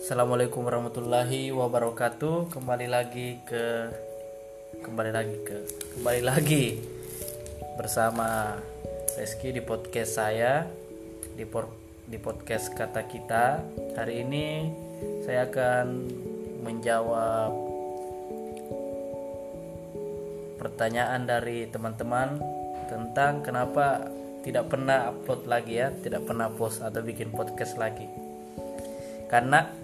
Assalamualaikum warahmatullahi wabarakatuh. Kembali lagi ke kembali lagi ke kembali lagi bersama Reski di podcast saya di por- di podcast kata kita. Hari ini saya akan menjawab pertanyaan dari teman-teman tentang kenapa tidak pernah upload lagi ya, tidak pernah post atau bikin podcast lagi. Karena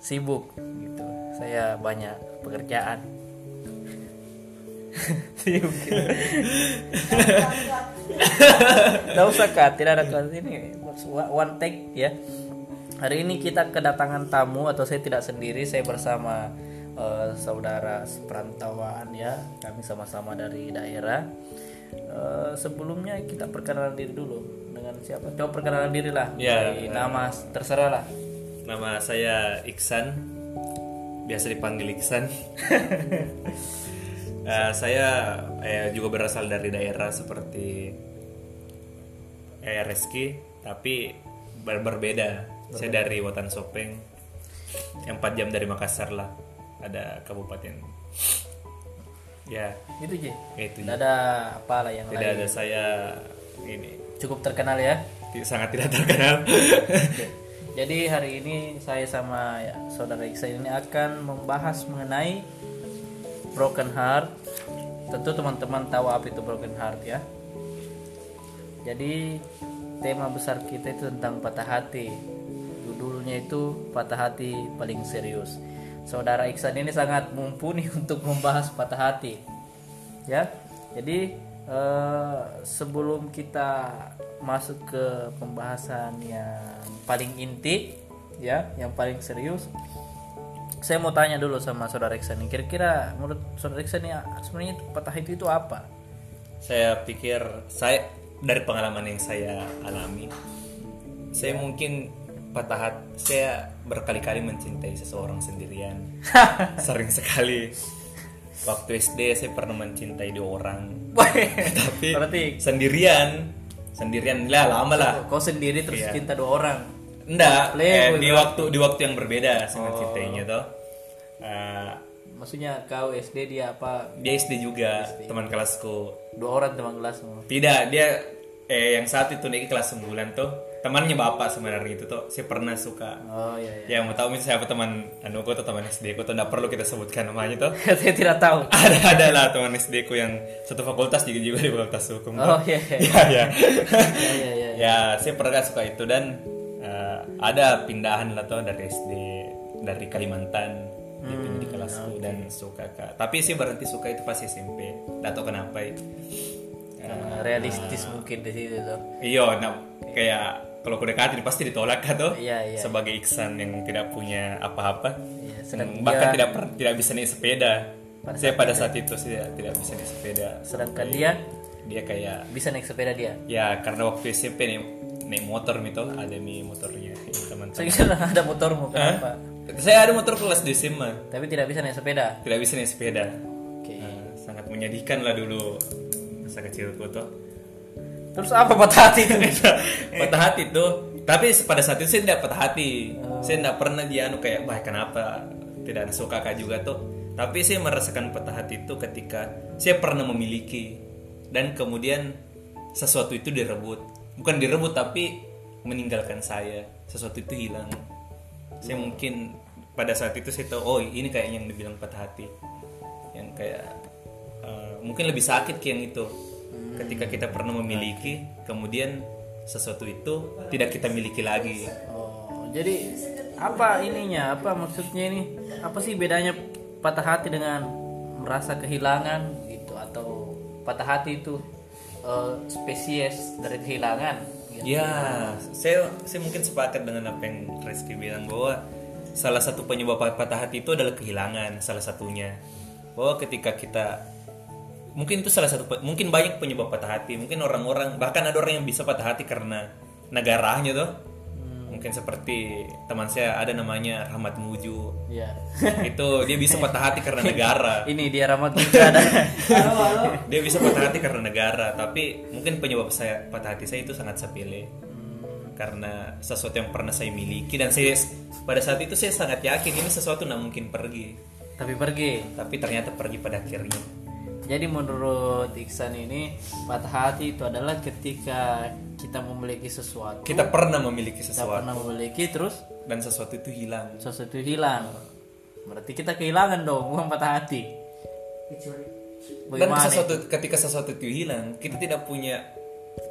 sibuk gitu. Saya banyak pekerjaan. sibuk. Tidak usah kak, tidak ada kak ini one take ya. Hari ini kita kedatangan tamu atau saya tidak sendiri, saya bersama eh, saudara seperantauan ya. Kami sama-sama dari daerah. Eh, sebelumnya kita perkenalan diri dulu dengan siapa? Coba perkenalan diri lah. Ya, Dari nama terserah lah. Nama saya Iksan, biasa dipanggil Iksan. Eh, saya eh, juga berasal dari daerah seperti eh, Reski, tapi ber- berbeda. Saya dari Watan Sopeng, yang 4 jam dari Makassar lah, ada kabupaten. Ya, Itu J. itu. Tidak ada apa lah yang Tidak lain. ada saya ini Cukup terkenal ya. sangat tidak terkenal. Jadi hari ini saya sama ya, saudara Iksan ini akan membahas mengenai broken heart. Tentu teman-teman tahu apa itu broken heart ya. Jadi tema besar kita itu tentang patah hati. Judulnya itu patah hati paling serius. Saudara Iksan ini sangat mumpuni untuk membahas patah hati. Ya. Jadi eh, sebelum kita masuk ke pembahasan yang paling inti ya, yang paling serius, saya mau tanya dulu sama saudara Iksan nih. Kira-kira menurut saudara Iksan ya sebenarnya itu patah hati itu apa? saya pikir saya dari pengalaman yang saya alami saya mungkin patah hati saya berkali-kali mencintai seseorang sendirian sering sekali waktu SD saya pernah mencintai dua orang. Tapi Berarti sendirian. Sendirian lah lama lah. Kau sendiri terus Iya. cinta dua orang. enggak. Eh, di waktu di waktu yang berbeda saya mencintainya tuh Eh, Maksudnya kau SD dia apa? dia SD juga teman kelasku. Dua orang teman kelasmu. Tidak, dia eh yang saat itu nih kelas 9 tuh temannya bapak sebenarnya itu tuh saya pernah suka. Oh iya iya. Ya mau tahu misalnya siapa teman anu ku atau teman SD ku tuh nggak perlu kita sebutkan namanya tuh. saya tidak tahu. ada ada lah teman SD ku yang satu fakultas juga juga di fakultas hukum. Oh iya iya. ya ya. Iya iya iya. ya saya pernah suka itu dan eh, ada pindahan lah tuh dari SD dari Kalimantan dia pindah di kelasku dan suka kak tapi sih berhenti suka itu pas SMP nggak tahu kenapa itu Karena realistis mungkin di situ tuh. Iya, nah kayak kalau aku dekatin pasti ditolak kan tuh. Iya, iya. Sebagai Iksan yang tidak punya apa-apa. Iya, Hmm, bahkan dia- tidak per- tidak bisa naik sepeda. Pada Saya pada saat itu saya tidak bisa naik sepeda. Sedangkan dia Dia kayak bisa naik sepeda dia. ya karena waktu SMP nih naik motor gitu ada mi motornya Saya teman-teman. kira ada motormu kenapa? Saya ada motor kelas di SMA, Tapi tidak bisa naik sepeda. tidak bisa naik sepeda. Oke. Nah, sangat menyedihkan lah dulu masa kecilku tuh. Terus apa patah hati itu? patah hati tuh. Tapi pada saat itu saya tidak patah hati. Saya tidak pernah dia anu kayak wah kenapa tidak suka kak juga tuh? Tapi saya merasakan patah hati itu ketika saya pernah memiliki dan kemudian sesuatu itu direbut. Bukan direbut tapi meninggalkan saya. Sesuatu itu hilang. Saya mungkin pada saat itu saya tahu oh ini kayak yang dibilang patah hati. Yang kayak eh, mungkin lebih sakit kayak yang itu ketika kita pernah memiliki kemudian sesuatu itu tidak kita miliki lagi Oh, jadi apa ininya? Apa maksudnya ini? Apa sih bedanya patah hati dengan merasa kehilangan gitu atau patah hati itu eh, spesies dari kehilangan? Gitu. ya saya saya mungkin sepakat dengan apa yang Rizky bilang bahwa salah satu penyebab patah hati itu adalah kehilangan salah satunya bahwa ketika kita mungkin itu salah satu mungkin banyak penyebab patah hati mungkin orang-orang bahkan ada orang yang bisa patah hati karena negaranya tuh mungkin seperti teman saya ada namanya Rahmat Muju. Iya. itu dia bisa patah hati karena negara. Ini dia Rahmat juga ada. dia bisa patah hati karena negara tapi mungkin penyebab saya patah hati saya itu sangat sepele. Karena sesuatu yang pernah saya miliki dan saya pada saat itu saya sangat yakin ini sesuatu tidak mungkin pergi. Tapi pergi. tapi ternyata pergi pada akhirnya Jadi menurut Iksan ini patah hati itu adalah ketika kita memiliki sesuatu, kita pernah memiliki kita sesuatu pernah memiliki terus dan sesuatu itu hilang sesuatu hilang. Berarti kita kehilangan dong uang patah hati. dan Bagaimana? sesuatu ketika sesuatu itu hilang kita tidak punya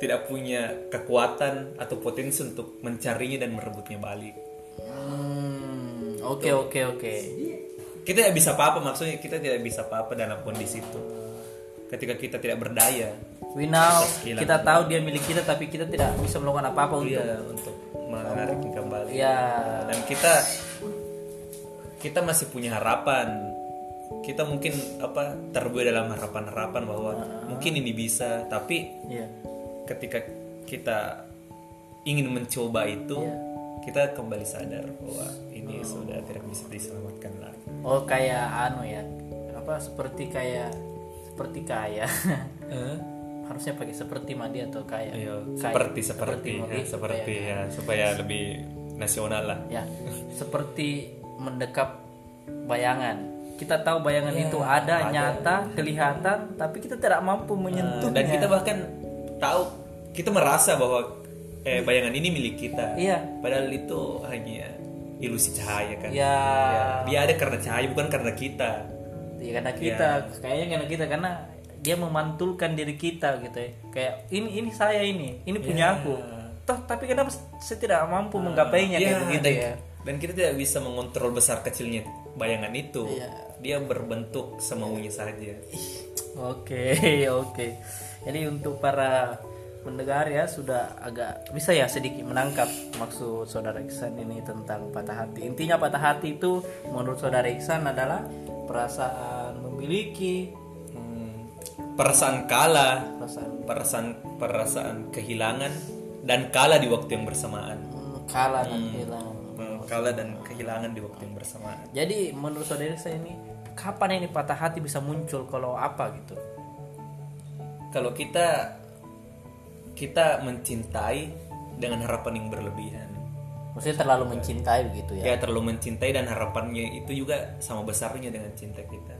tidak punya kekuatan atau potensi untuk mencarinya dan merebutnya balik Hmm, Oke oke oke. kita tidak bisa apa-apa maksudnya kita tidak bisa apa-apa dalam kondisi itu ketika kita tidak berdaya. We now Hilang. kita tahu dia milik kita tapi kita tidak bisa melakukan apa-apa untuk Iya, untuk menariknya kembali. Ya dan kita kita masih punya harapan. Kita mungkin apa terbuai dalam harapan-harapan bahwa mungkin ini bisa tapi ya ketika kita ingin mencoba itu Iya. kita kembali sadar bahwa ini sudah tidak bisa diselamatkan lagi. Oh kayak anu ya apa seperti kayak seperti kaya. Harusnya pakai seperti madi atau kaya. Iya, Kaya. seperti seperti. Madi, ya, seperti supaya- ya supaya lebih nasional lah. Ya seperti mendekap bayangan. Kita tahu bayangan Iya, itu ada, nyata kelihatan tapi kita tidak mampu menyentuhnya. dan kita bahkan tahu kita merasa bahwa eh, bayangan ini milik kita. Iya. Padahal itu hanya ilusi cahaya kan. Ya. Ya, dia ada karena cahaya bukan karena kita ya karena kita Iya. kayaknya karena kita karena dia memantulkan diri kita gitu ya kayak ini ini saya ini ini punya aku toh tapi kenapa saya tidak mampu menggapainya kayak Ya, begitu ya dan kita tidak bisa mengontrol besar kecilnya bayangan itu Iya. dia berbentuk semaunya saja Oke, oke. Jadi untuk para pendengar ya sudah agak bisa ya sedikit menangkap maksud saudara Iksan ini tentang patah hati. Intinya patah hati itu menurut saudara Iksan adalah perasaan memiliki, Hmm, perasaan kalah perasaan perasaan perasaan kehilangan dan kalah di waktu yang bersamaan hmm, kalah dan hilang. Hmm, kalah dan kehilangan di waktu yang bersamaan Jadi menurut saudara Iksan ini kapan ini patah hati bisa muncul kalau apa gitu? kalau kita kita mencintai dengan harapan yang berlebihan. Maksudnya terlalu mencintai begitu ya? ya terlalu mencintai dan harapannya itu juga sama besarnya dengan cinta kita.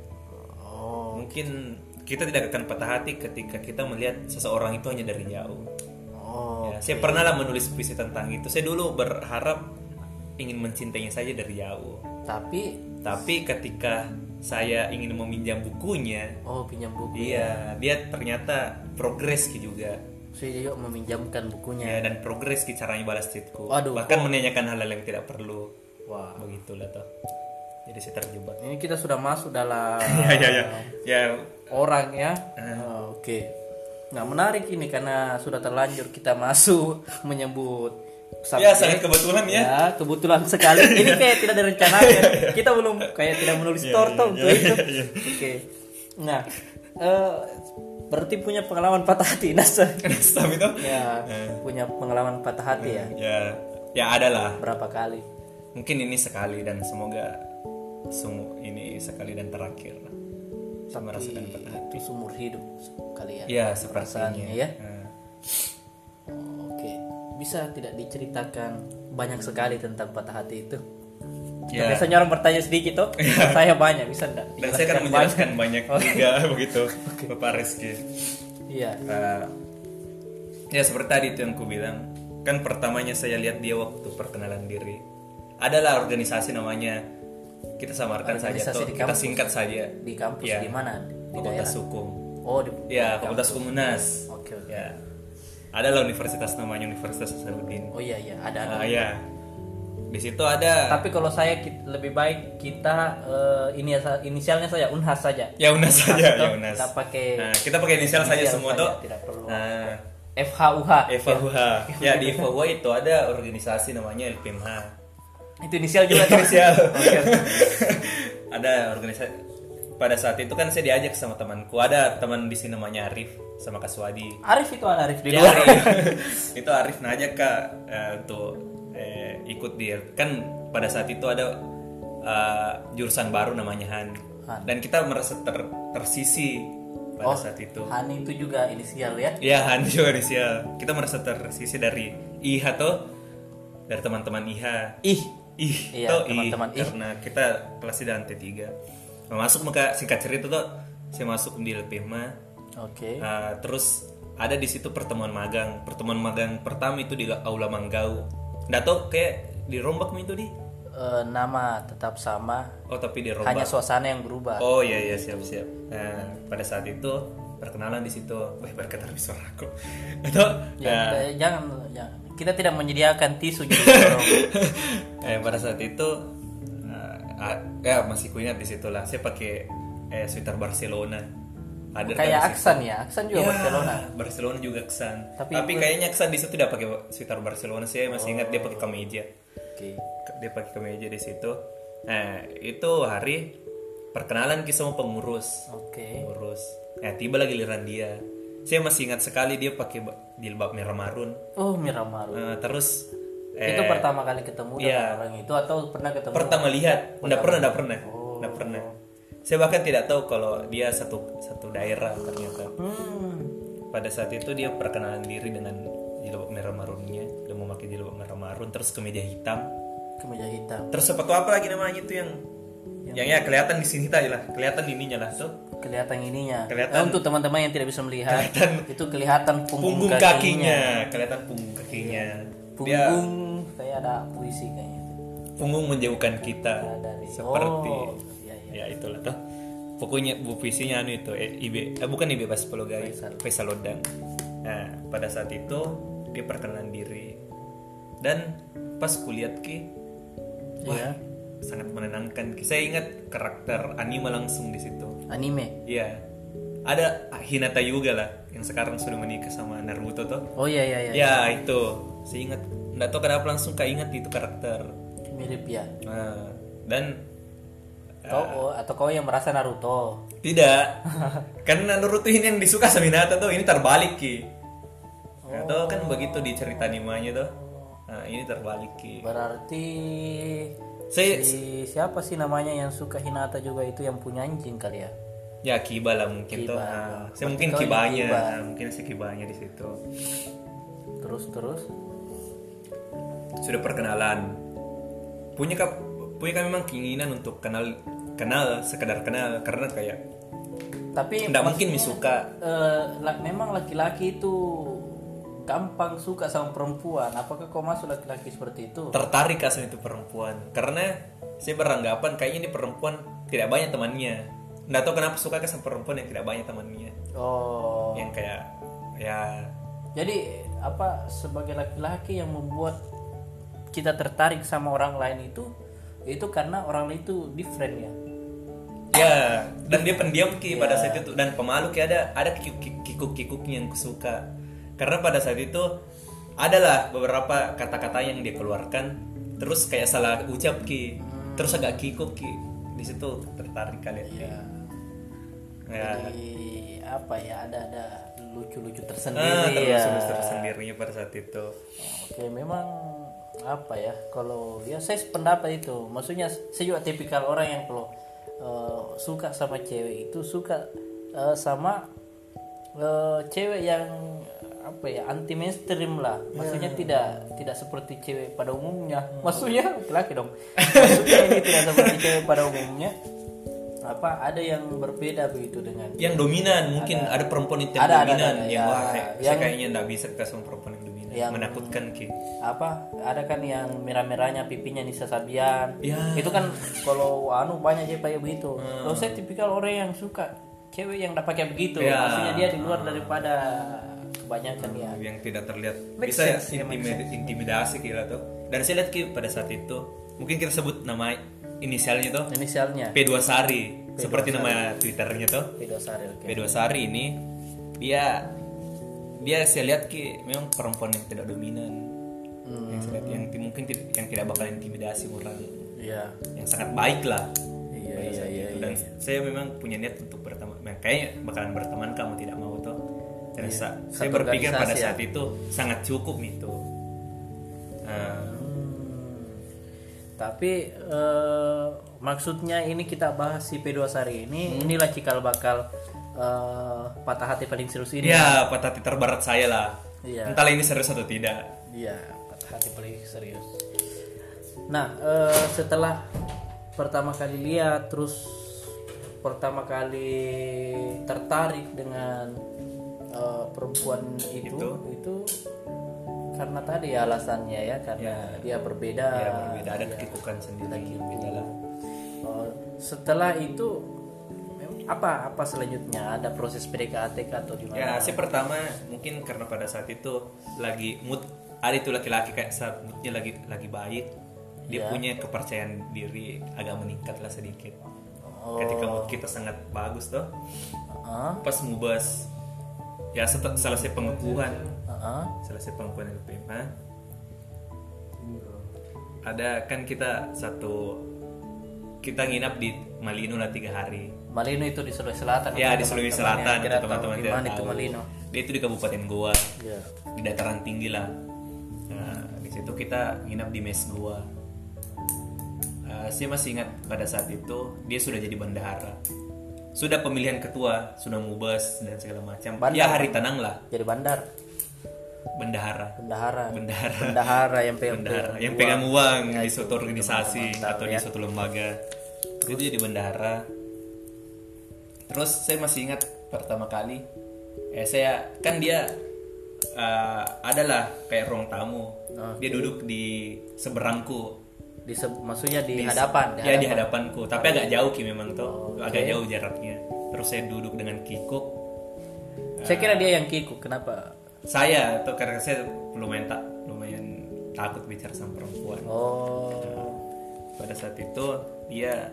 Oh, mungkin kita tidak akan patah hati ketika kita melihat seseorang itu hanya dari jauh. Oh, Ya, saya pernah lah menulis puisi tentang itu. Saya dulu berharap ingin mencintainya saja dari jauh. Tapi? Tapi ketika saya ingin meminjam bukunya oh pinjam buku. iya dia ternyata progres juga Juga meminjamkan bukunya. ya dan progres Ki caranya balas tweetku Waduh, bahkan menanyakan hal-hal yang tidak perlu Wah. begitulah toh jadi saya terjebak Ini kita sudah masuk dalam ya ya ya ya orang ya. Oh, Oke. Nah menarik ini karena sudah terlanjur kita masuk menyebut ya subjek. sangat kebetulan ya Ya, kebetulan sekali. Ini kayak tidak direncanakan. Kita belum kayak tidak menulis torto untuk itu. Oke. Nah, eh, berarti punya pengalaman patah hati Nasa. Stam itu Ya, punya pengalaman patah hati ya. ya ya ada lah Berapa kali? mungkin ini sekali dan semoga ini sekali dan terakhir saya merasakan patah hati seumur hidup kalian. ya sepertinya Perasaannya ya. Nah, Oke, bisa tidak diceritakan banyak sekali tentang patah hati itu? Ya Biasanya orang bertanya sedikit toh, saya banyak bisa enggak? dan saya akan menjelaskan banyak juga begitu Bapak Rizky. Iya. Eh, ya seperti tadi itu yang ku bilang kan pertamanya saya lihat dia waktu perkenalan diri. Adalah organisasi namanya kita samarkan saja di kita singkat saja. Di kampus Ya. di mana? Di Fakultas. Hukum. Oh, di ya Fakultas Hukum UNAS Oke, oke. ya adalah universitas namanya Universitas Hasanuddin. Oh iya iya, ada ada. Ah, ya di situ ada. Tapi kalau saya lebih baik kita eh, ini ya- inisialnya saja Unhas saja. ya UNAS saja ya UNAS Kita pakai nah, kita pakai inisial saja inisial semua saja, tuh tidak perlu. nah. FHUH. FHUH ya. Di FHUH itu ada organisasi namanya LPMH Itu inisial juga inisial. Ada organisasi pada saat itu kan saya diajak sama temanku. Ada teman di sini namanya Arif sama Kaswadi. Arif itu ada Arif di Ya, luar. Arif. itu Arif ngajak kak eh, untuk eh, ikut di kan pada saat itu ada eh, jurusan baru namanya Han. Han. dan kita merasa ter, tersisi pada saat itu Hani itu juga inisial ya. ya Han juga inisial kita merasa tersisi dari IH tuh dari teman-teman IHA ih ih Iya, ih teman-teman ih. karena kita kelas di lantai tiga masuk maka singkat cerita tuh saya masuk di LPMA oke Uh, terus ada di situ pertemuan magang. Pertemuan magang pertama itu di Aula Manggau. Tahu kayak di Rombak itu di. Eh, nama tetap sama Oh tapi di Rombak. hanya suasana yang berubah Oh iya iya siap siap. Nah pada saat itu perkenalan di situ. Wah berkata lebih suara aku. Atau Ya, eh, jangan, jangan. Kita tidak menyediakan tisu jadi dorong. eh, pada saat itu uh, ya masih kuingat di situ lah. Saya pakai eh, sweater Barcelona. Ada Kayak Aksan ya, Aksan juga Barcelona. Barcelona juga kesan. Tapi Tapi, kayaknya kesan di situ udah pakai sweater Barcelona. Saya masih ingat dia pakai kemeja. Oke. Dia pakai kemeja di situ. Nah, itu hari perkenalan kita sama pengurus. Oke. Pengurus. Nah, tiba lagi giliran dia. Saya masih ingat sekali dia pakai ba- jilbab merah marun. Oh, Miramaru. Nah, terus itu eh, pertama kali ketemu dengan iya. orang itu atau pernah ketemu? pertama lihat, enggak pernah, enggak pernah. Oh. Enggak pernah. Saya bahkan tidak tahu kalau dia satu satu daerah ternyata. Hmm. pada saat itu dia perkenalan diri dengan jilbab merah marunnya dia memakai jilbab merah marun terus kemeja hitam Kemeja hitam. terus sepatu apa lagi namanya itu yang yang ya kelihatan di sini tadi lah kelihatan ininya lah tuh Kelihatan ininya. Kelihatan. Eh, untuk teman-teman yang tidak bisa melihat, Kelihatan. itu kelihatan punggung, punggung kakinya. kakinya kelihatan punggung kakinya dia Punggung kayak ada puisi kayaknya. punggung menjauhkan kita dari seperti Oh, iya, iya. Ya itulah tuh pokoknya bu puisinya anu itu eh, IB eh, bukan IB Bas Pologai Faisal. Faisal Lodang nah pada saat itu dia perkenalan diri dan pas kulihat ki wah Iya. sangat menenangkan ki saya ingat karakter anime langsung di situ Anime. iya ada Hinata juga lah yang sekarang sudah menikah sama Naruto tuh Oh iya iya iya. ya itu saya ingat nggak tahu kenapa langsung keinget itu karakter Mirip ya. nah, dan Kau oh, atau kau yang merasa Naruto? Tidak. Karena Naruto ini yang disuka sama Hinata tuh, ini terbalik ki. Nah, tuh kan begitu di cerita animanya tuh. Nah, ini terbalik ki. Berarti Saya si siapa sih namanya yang suka Hinata juga itu yang punya anjing kali ya? ya Kiba lah mungkin tuh. Kiba. Nah, saya mungkin Kibanya, Kiba. Nah, mungkin si Kibanya di situ. Terus terus. Sudah perkenalan. Punya kap punya kami memang keinginan untuk kenal kenal sekadar kenal karena kayak Tapi nggak mungkin suka eh, la- memang laki-laki itu gampang suka sama perempuan. Apakah kau masuk laki-laki seperti itu? tertarik asal itu perempuan karena saya beranggapan kayaknya ini perempuan tidak banyak temannya nggak tahu kenapa suka sama perempuan yang tidak banyak temannya Oh. yang kayak ya Jadi apa sebagai laki-laki yang membuat kita tertarik sama orang lain itu itu karena orang itu different ya. Ya dan dia pendiam ki pada saat itu. Dan pemalu ki ada ada kikuk kikuknya yang kusuka karena pada saat itu adalah beberapa kata-kata yang dia keluarkan. Terus kayak salah ucap ki. Terus agak kikuk ki. Di situ tertarik kalian ki. ya. Jadi apa ya ada ada lucu-lucu ah, tersendiri ya. terus tersendirinya pada saat itu. Oke, memang apa ya kalau ya saya pendapat itu. Maksudnya saya juga tipikal orang yang kalau eh, suka sama cewek itu suka eh, sama eh, cewek yang apa ya anti mainstream lah maksudnya tidak tidak seperti cewek pada umumnya. Maksudnya laki dong. Maksudnya ini tidak seperti cewek pada umumnya. Apa ada yang berbeda begitu dengan yang dominan mungkin ada, perempuan yang Ada, ada, dominan. ada, yang ya. wah saya Yang- kayaknya nggak bisa ke sama perempuan yang menakutkan ki. Apa? Ada kan yang merah-merahnya pipinya Nisa Sabian. Ya. itu kan kalau anu banyak cewek kayak begitu. Kalau saya tipikal orang yang suka cewek yang udah pakai begitu. Ya. maksudnya dia di luar daripada kebanyakan ya. Yang tidak terlihat. Make bisa sense, ya, intimid- intimidasi kira tuh. Dan saya lihat ki pada saat itu mungkin kita sebut nama inisialnya tuh. Inisialnya. P2 Sari seperti nama twitternya tuh. Video Sari oke. P2 Sari ini dia dia saya lihat ki memang perempuan yang tidak dominan. Hmm. yang saya lihat yang mungkin tidak yang tidak bakal intimidasi orang iya. Yang sangat baik lah. Iya pada iya saat iya dan saya memang punya niat untuk berteman nah, kayaknya bakalan berteman kamu tidak mau tuh dan sa- saya berpikir pada ya. saat itu sangat cukup itu Nah, tapi eh, maksudnya ini kita bahas si P2 Sari ini inilah cikal bakal eh, patah hati paling serius ini. Ya patah hati terbarat saya lah. Iya. entahlah ini serius atau tidak. Iya, patah hati paling serius. Nah eh, setelah pertama kali lihat terus pertama kali tertarik dengan eh, perempuan itu itu, karena tadi alasannya ya karena dia berbeda. Ya berbeda. Ada kekikukan sendiri. Lah. Oh, setelah itu apa apa selanjutnya? Ada proses PDKT atau gimana? Ya sih pertama mungkin karena pada saat itu lagi mood ada itu laki-laki kayak saat moodnya lagi lagi baik dia punya kepercayaan diri agak meningkat lah sedikit. Oh. ketika mood kita sangat bagus tuh Heeh, pas mubas ya set- selesai pengukuhan. Heeh. selesai pengukuhan LPMA ada kan kita satu kita nginap di Malino lah tiga hari Malino itu di Sulawesi Selatan. Ya di Sulawesi yang Selatan itu tahu teman-teman di tidak mana itu tahu. Malino. Dia itu di Kabupaten Goa ya di dataran tinggi lah. Nah, di situ kita nginap di mes Goa. Eh, saya masih ingat pada saat itu dia sudah jadi bendahara sudah pemilihan ketua sudah mubas dan segala macam. Bandar. ya hari tenang lah. Jadi bandar. Bendahara. Bendahara. Bendahara. Bendahara yang pegang bendahara. yang uang. pegang uang. Ya, di suatu organisasi mantap, atau di ya. suatu lembaga. Itu jadi bendahara terus saya masih ingat pertama kali eh saya kan dia eh, adalah kayak ruang tamu. Dia duduk di seberangku. Di se- maksudnya di, hadapan ya di hadapanku. Tapi agak jauh ki memang tuh agak jauh jaraknya. Terus saya duduk dengan kikuk. Saya kira dia yang kikuk kenapa? saya tuh karena saya lumayan tak lumayan takut bicara sama perempuan. Oh. Pada saat itu dia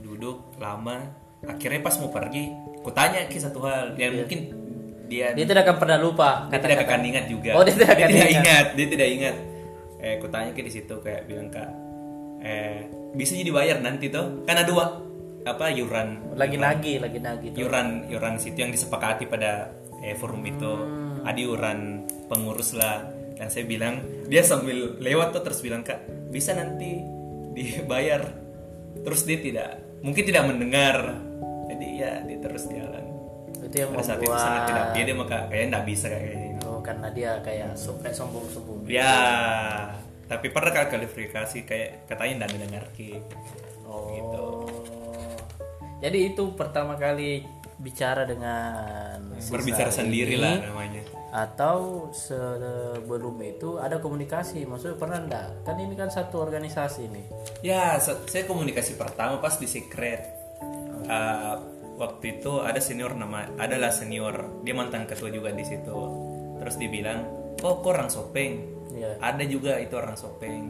duduk lama akhirnya pas mau pergi kutanya ki satu hal. Yang mungkin dia dia tidak akan pernah lupa dia tidak akan ingat juga. Oh, dia tidak akan ingat. ingat. Dia tidak ingat. Eh kutanya ki di situ kayak bilang kak eh bisa jadi bayar nanti tuh ada dua apa yuran. Lagi-lagi lagi-lagi yuran yuran situ yang disepakati pada eh, forum itu. Hmm. ada yuran pengurus lah. Dan saya bilang dia sambil lewat tuh terus bilang kak bisa nanti dibayar. Terus dia tidak mungkin tidak mendengar jadi ya dia terus jalan. Itu yang pada saat itu membuat sangat tidak dia maka kayaknya nggak bisa kayak gini. Oh karena dia kayak so, kayak sombong-sombong. Ya tapi pernah kali kualifikasi kayak katanya nggak mendengar ki gitu. Jadi itu pertama kali bicara dengan berbicara sendiri lah namanya. atau sebelum itu ada komunikasi? Maksudnya pernah enggak kan ini kan satu organisasi nih. Ya, sa- saya komunikasi pertama pas di secret. Uh, waktu itu ada senior nama, adalah senior, dia mantan ketua juga di situ. Terus dibilang, oh kok orang sopeng? Iya. Ada juga itu orang sopeng,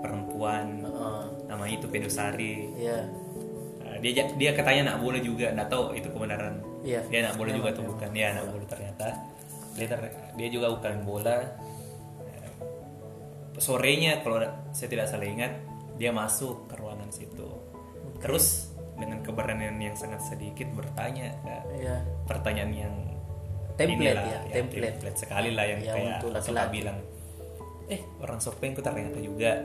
perempuan, Heeh. nama itu Pedosari. iya Uh, dia dia katanya nak boleh juga, nggak tahu itu kebenaran. Iya. Dia nak boleh juga tuh bukan? Dia nak boleh ternyata. Dia ter- dia juga bukan bola. sorenya kalau saya tidak salah ingat dia masuk ke ruangan situ terus dengan keberanian yang sangat sedikit bertanya iya. pertanyaan yang Template inilah, ya, template. sekali lah yang Yang kayak untuk suka bilang eh orang sopeng ku ternyata juga.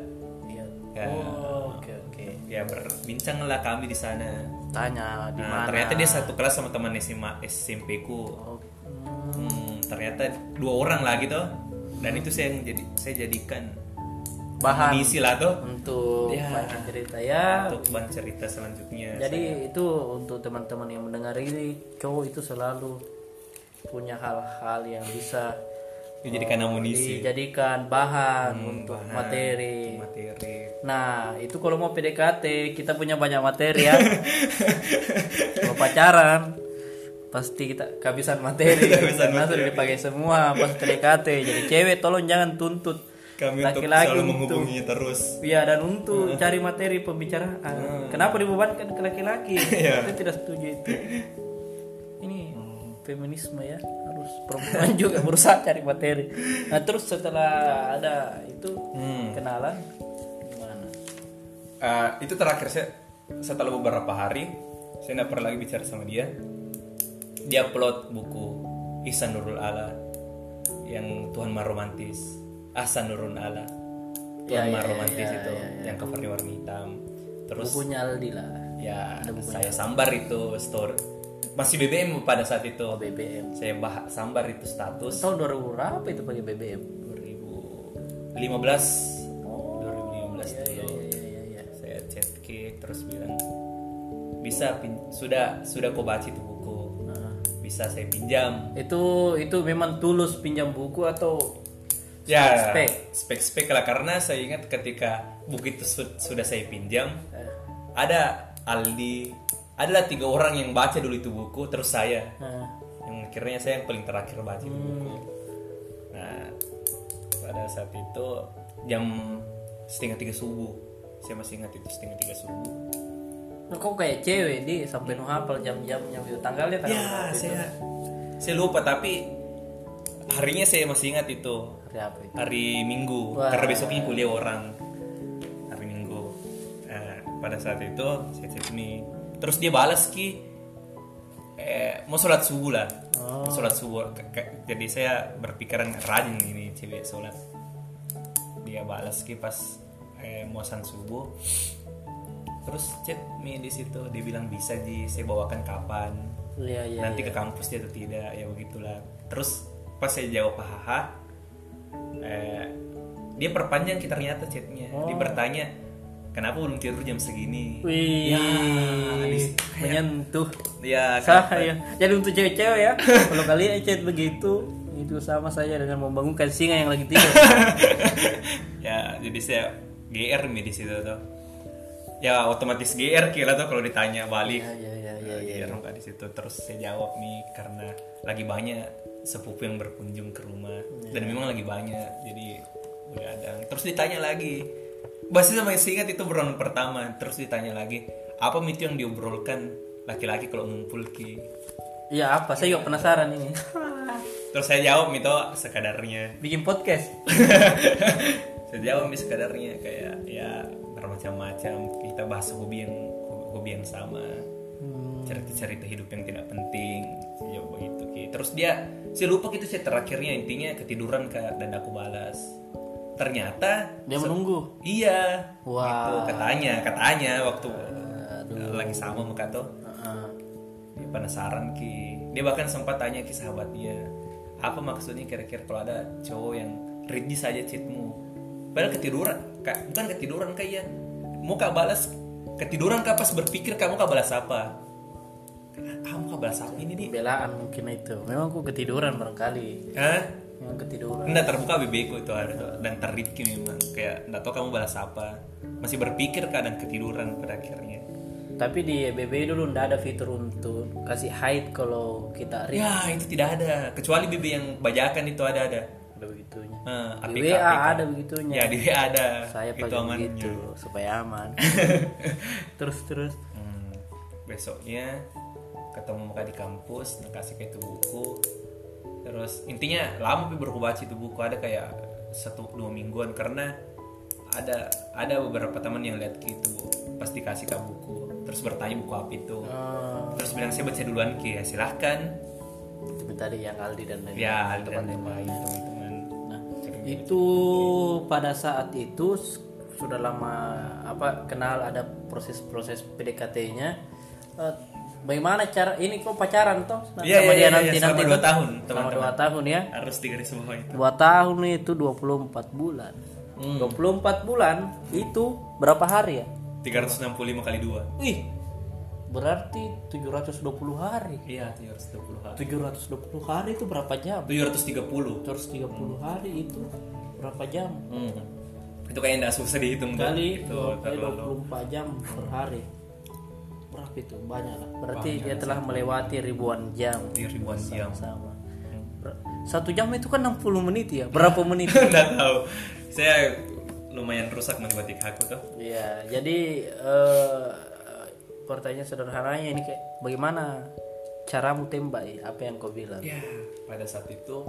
Iya. Ya. oh, oke oke. Ya berbincang lah kami di sana. Tanya di nah, mana? ternyata dia satu kelas sama teman SMA SMP ku. Oh, Hmm, ternyata dua orang lah gitu dan itu saya yang jadi saya jadikan bahan amunisi lah tuh untuk Ya. bahan cerita ya untuk bahan cerita selanjutnya Jadi itu untuk teman-teman yang mendengar ini cowok itu selalu punya hal-hal yang bisa dijadikan amunisi dijadikan bahan Hmm, untuk bahan, materi. materi Nah itu kalau mau PDKT kita punya banyak materi ya. kalau pacaran pasti kita kehabisan materi Kehabisan sudah dipakai semua pas PDKT. Jadi cewek tolong jangan tuntut kami untuk laki-laki selalu untuk menghubunginya terus Iya dan untuk cari materi pembicaraan. Kenapa dibebankan ke laki-laki? Saya tidak setuju itu. Ini feminisme ya harus perempuan juga berusaha cari materi. Nah terus setelah ada itu kenalan gimana? Eh, itu terakhir saya setelah beberapa hari saya tidak pernah lagi bicara sama dia dia upload buku Ihsan Nurul Ala yang Tuhan Maha Romantis Ahsan Nurul Ala. Tuhan Ya, Maha ya, Romantis ya, itu ya, yang covernya warna hitam. Terus Bukunya Aldi lah. ya saya sambar itu store. Masih BBM pada saat itu. Oh BBM. saya bah sambar itu status. Tahun 2000 berapa itu pakai BBM? 2000 15 Oh, 2015 iya, iya, dulu iya, iya, iya. saya chat ke terus bilang bisa pin- sudah sudah kau baca itu buku. Nah, bisa saya pinjam. Itu itu memang tulus pinjam buku atau ya spek? spek. spek lah. Karena saya ingat ketika buku itu su- sudah saya pinjam Eh, ada Aldi adalah tiga orang yang baca dulu itu buku terus saya nah, yang akhirnya saya yang paling terakhir baca itu buku. Nah pada saat itu jam setengah tiga subuh. Saya masih ingat itu setengah tiga subuh. Nah, kok kayak cewek di? Sampai nu hafal jam-jamnya itu tanggalnya tanggal ya itu? saya saya lupa tapi harinya saya masih ingat itu. Hari apa itu? Hari Minggu. Wah. karena besoknya kuliah orang. Hari Minggu. Nah, pada saat itu saya chat ini. Terus dia balas ki eh, mau sholat subuh lah. Oh. mau sholat subuh. Jadi saya berpikiran rajin ini cewek sholat. Dia balas ki pas eh, mau san subuh. Terus chat mi di situ. Dia bilang bisa di saya bawakan kapan. Iya iya nanti iya. ke kampus dia atau tidak. Ya begitulah. Terus pas saya jawab hahaha eh, dia perpanjang kita ternyata chatnya. Dia bertanya kenapa belum tidur jam segini? Wih, Ya, menyentuh. Ya saya. Jadi untuk cewek-cewek ya, kalau kalian chat begitu, itu sama saja dengan membangunkan singa yang lagi tidur. ya jadi saya gr mi di situ tuh. Ya otomatis gr kira tuh kalau ditanya balik. Ya, ya, ya, ya, ya. Nggak di situ. Terus saya jawab nih karena lagi banyak sepupu yang berkunjung ke rumah. Dan memang lagi banyak jadi begadang terus ditanya lagi. Pasti sama ingat itu beron pertama. Terus ditanya lagi apa itu yang diobrolkan laki-laki kalau ngumpul ki? Iya apa? Saya juga penasaran ini. terus saya jawab itu sekadarnya. Bikin podcast. saya jawab nih sekadarnya. Kayak ya bermacam-macam. Kita bahas hobi yang hobi yang sama cerita-cerita hidup yang tidak penting ya begitu Ki. terus dia saya lupa gitu saya terakhirnya intinya ketiduran kak dan aku balas ternyata Dia menunggu. iya Wah. gitu katanya katanya waktu Aduh. lagi sama muka tuh Heeh. dia penasaran ki dia bahkan sempat tanya ke sahabatnya apa maksudnya kira-kira kalau ada cowok yang rinci saja chatmu padahal ketiduran kak bukan ketiduran kayak mau kak balas ketiduran kak pas berpikir kamu kak balas apa kamu kak balas apa ini nih Belaan mungkin itu. Memang aku ketiduran barangkali. Hah? Memang ketiduran. Nggak terbuka BB ku itu ada tuh. dan terripki memang kayak nggak tahu kamu balas apa masih berpikir kadang ketiduran pada akhirnya Tapi di BB dulu ndak ada fitur untuk kasih hide kalau kita read. ya itu tidak ada kecuali BB yang bajakan itu ada ada Ada begitunya. Nah, Di APK, WA APK. ada begitunya. Ya di WA ada. Saya itu pakai begitu supaya aman. terus terus. Hmm, besoknya ketemu muka di kampus, kasih kayak itu buku. Terus intinya lama tapi baru baca itu buku. Ada kayak satu dua mingguan. Karena ada ada beberapa teman yang lihat gitu pasti kasih ke buku. Terus bertanya buku apa itu. Oh, terus bilang saya baca duluan ki. Ya silahkan. Itu tadi yang Aldi dan lain ya dan yang lain teman-teman. Nah, itu pada saat itu sudah lama apa kenal ada proses-proses PDKT-nya. Eh, bagaimana cara ini kok pacaran toh sama Iya, iya, dia iya, nanti iya, selama nanti dua toh? tahun, teman-teman. dua tahun ya. harus digaris bawah itu Dua tahun itu 24 bulan. Hmm. 24 bulan itu berapa hari ya? 365 kali dua Ih, berarti 720 hari. iya 320 hari 720 hari itu berapa jam? 730 730 hari itu berapa jam? Hmm. Itu kayak nggak susah dihitung. Kali itu dua- terlalu. 24 jam per hari. Berapa itu? Banyak lah. Berarti dia telah melewati ribuan jam Di ribuan jam. sama. Satu jam itu kan 60 menit ya. Berapa menit? Nggak tahu. Saya lumayan rusak matematika aku tuh. Iya, jadi eh, pertanyaan sederhananya ini kayak bagaimana caramu tembak ya? Apa yang kau bilang? Ya, pada saat itu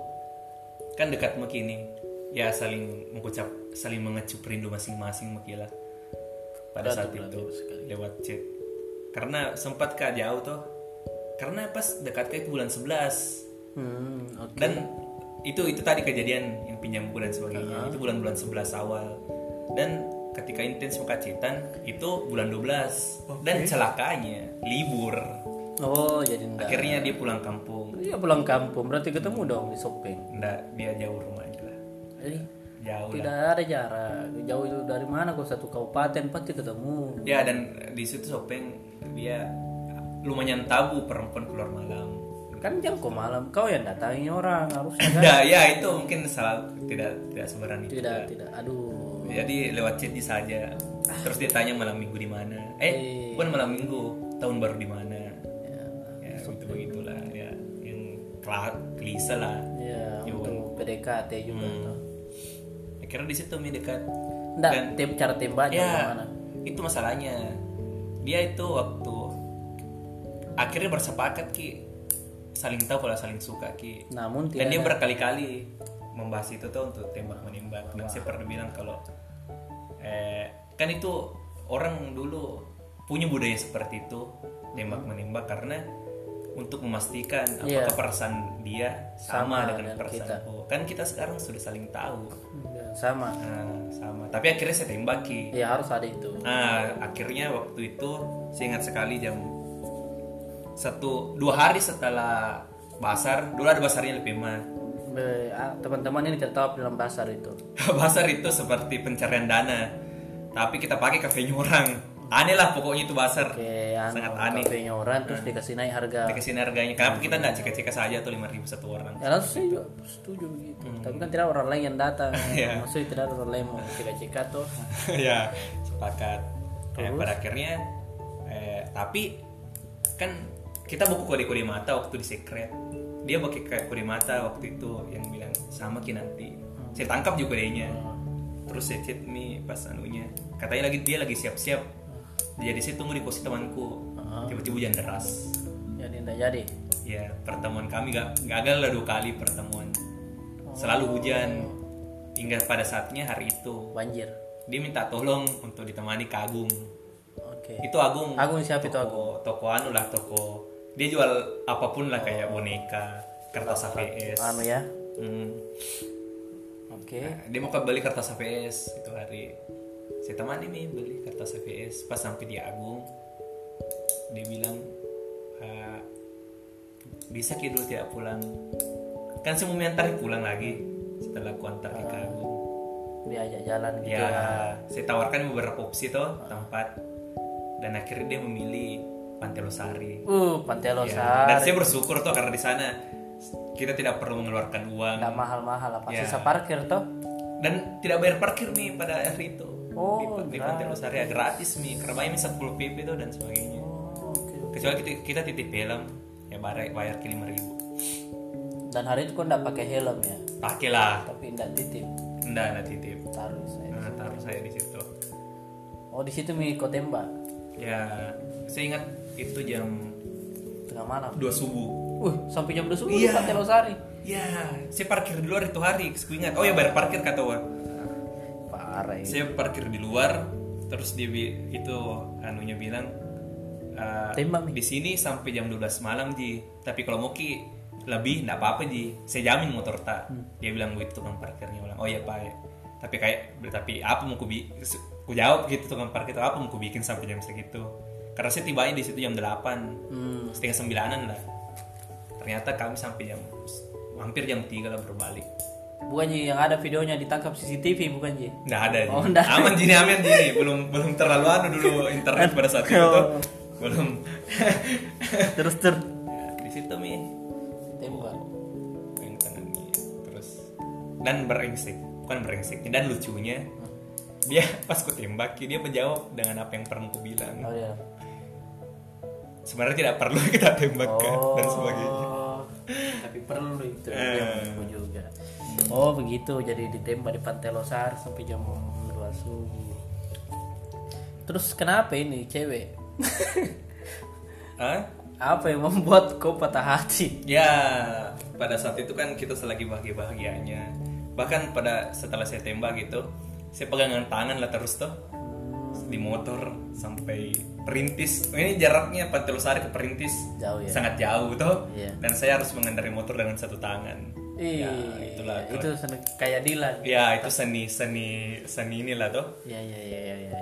kan dekat makini ya saling mengucap saling mengecup rindu masing-masing makilah pada saat itu lewat chat karena sempat kak jauh tuh karena pas dekat ke itu bulan 11 Hmm, oke. dan itu itu tadi kejadian yang pinjam buku dan sebagainya itu bulan-bulan 11 awal. Dan ketika intens mekacitan itu bulan 12 dan celakanya libur. Oh, jadi enggak. akhirnya dia pulang kampung. Iya pulang kampung. Berarti ketemu dong di shopping. enggak dia jauh rumahnya lah. Jadi jauh lah. Tidak ada jarak. Jauh itu dari mana? Kok satu kabupaten pasti ketemu. ya dan di situ Sopeng dia lumayan tabu perempuan keluar malam Kan jam kok malam kau yang datangi orang harusnya kan. Nah, ya itu mungkin salah tidak tidak seberani itu. Tidak, tidak. Aduh. Jadi lewat chat saja. Terus dia tanya malam minggu di mana? Eh, bukan malam minggu, tahun baru di mana? Ya, Ya, begitu begitulah ya. Yang klise lah. ya Iya, untuk PDKT juga Hmm. tuh. Akhirnya di situ mi dekat. Enggak, tem cara tembaknya Ya, itu masalahnya. Dia itu waktu akhirnya bersepakat ki. Saling tahu kalau saling suka ki. Namun Dan dia berkali-kali membahas itu tuh untuk tembak menembak. Dan saya pernah bilang kalau eh, kan itu orang dulu punya budaya seperti itu tembak menembak. Karena untuk memastikan Iya. apakah perasaan dia sama, Sama dengan dengan perasaanku. Kan kita sekarang sudah saling tahu. Ya, sama. Nah, sama. Tapi akhirnya saya tembaki. Ya harus ada itu. Nah, akhirnya waktu itu saya ingat sekali jam satu dua hari setelah basar dulu ada basarnya lebih mah ah, Teman-teman ini tahu dalam pasar itu. basar itu seperti pencarian dana tapi kita pakai kafenya orang aneh lah pokoknya itu basar. Oke, anu, sangat aneh. kafenya orang terus dikasih naik harga. dikasih harganya. Kenapa kita nggak cek-cek saja tuh lima ribu satu orang? Ya langsung saya juga setuju begitu. Tapi kan tidak orang lain yang datang. Iya. Maksudnya tidak orang lain mau cek-cek tuh. ya sepakat. Eh, pada akhirnya eh, tapi kan kita buku kode-kode mata waktu di secret. Dia pakai kayak kode mata waktu itu yang bilang sama ki nanti. Saya tangkap juga dia terus saya chat nih pas anunya. Katanya lagi dia lagi siap-siap. dia di situ tunggu di pos temanku tiba-tiba hujan deras Jadi tidak jadi. ya pertemuan kami gak gagal lah dua kali pertemuan selalu hujan hingga pada saatnya hari itu Banjir. dia minta tolong untuk ditemani ke Agung Oke. itu Agung Agung siapa itu Agung? toko, toko anu lah toko dia jual apa pun lah kayak boneka kertas APS Anu ya. Hmm. Oke. Nah, dia mau beli kertas APS itu hari saya temani nih beli kertas APS pas sampai di Agung dia bilang "Ah, bisa ki dulu tidak pulang kan saya mau mengantar pulang lagi setelah aku antar ke Agung Diajak jalan gitu. ya saya tawarkan beberapa opsi tuh tempat dan akhirnya dia memilih Pantai Losari Uh, Pantai Ya, Losar. dan saya bersyukur tuh karena di sana kita tidak perlu mengeluarkan uang Tidak mahal-mahal apa Ya. sisa parkir toh. dan tidak bayar parkir nih pada hari itu Oh, di, di Pantai Losari ya gratis nih karena bayar 10 pp tuh dan sebagainya Oh, Oke. kecuali kita, kita titip helm ya bayar bayar lima ribu Dan hari itu kau tidak pakai helm ya, pakai lah tapi tidak titip. enggak enggak titip Taruh saya. nah, taruh saya di situ Oh di situ mi kau tembak ya saya ingat itu jam tengah malam. 2 subuh Uh, sampai jam 2 subuh Iya. di Pantai Losari. ya saya parkir di luar itu hari saya ingat oh ya bayar parkir kata Wah. Parah ya. saya parkir di luar terus dia itu anunya bilang "Eh, Tembak, di sini sampai jam 12 malam ji. Tapi kalau mau ki lebih nggak apa-apa ji. Saya jamin motor tak. Dia bilang begitu tukang parkirnya bilang oh ya pak. Ya. tapi kayak tapi apa mau ku bi ku jawab gitu tukang parkir itu apa mau ku bikin sampai jam segitu? Karena saya tibanya di situ jam 8 Hmm. setengah sembilanan lah. Ternyata kami sampai jam hampir jam 3 lah berbalik Bukan Ji, yang ada videonya ditangkap CCTV bukan Ji? Nggak ada Ji. Oh, nggak. Aman Ji, aman Ji. Belum belum terlalu anu dulu internet pada saat itu tuh. Belum. Terus ter Ya, di situ mi tembak. yang tangan mi terus dan berengsek bukan berengsek dan lucunya dia pas ku tembak dia menjawab dengan apa yang pernah ku bilang Oh iya. sebenarnya tidak perlu kita tembakkan Oh. dan sebagainya Tapi perlu itu Eh. yang menurutku juga. Oh begitu, jadi ditembak di Pantai Losar sampai jam 2 subuh. Terus kenapa ini cewek? Hah? Apa yang membuat kau patah hati? Ya, pada saat itu kan kita selagi bahagia-bahagianya. Bahkan pada setelah saya tembak gitu, saya pegangan tangan lah terus tuh di motor sampai Perintis. Ini jaraknya Pantai Losari ke Perintis Jauh ya. sangat jauh tuh. Iya. Dan saya harus mengendarai motor dengan satu tangan. Ih, Ya, itulah. itu sen- kayak Dilan. Ya, itu seni seni seni inilah tuh. Ya ya ya ya ya.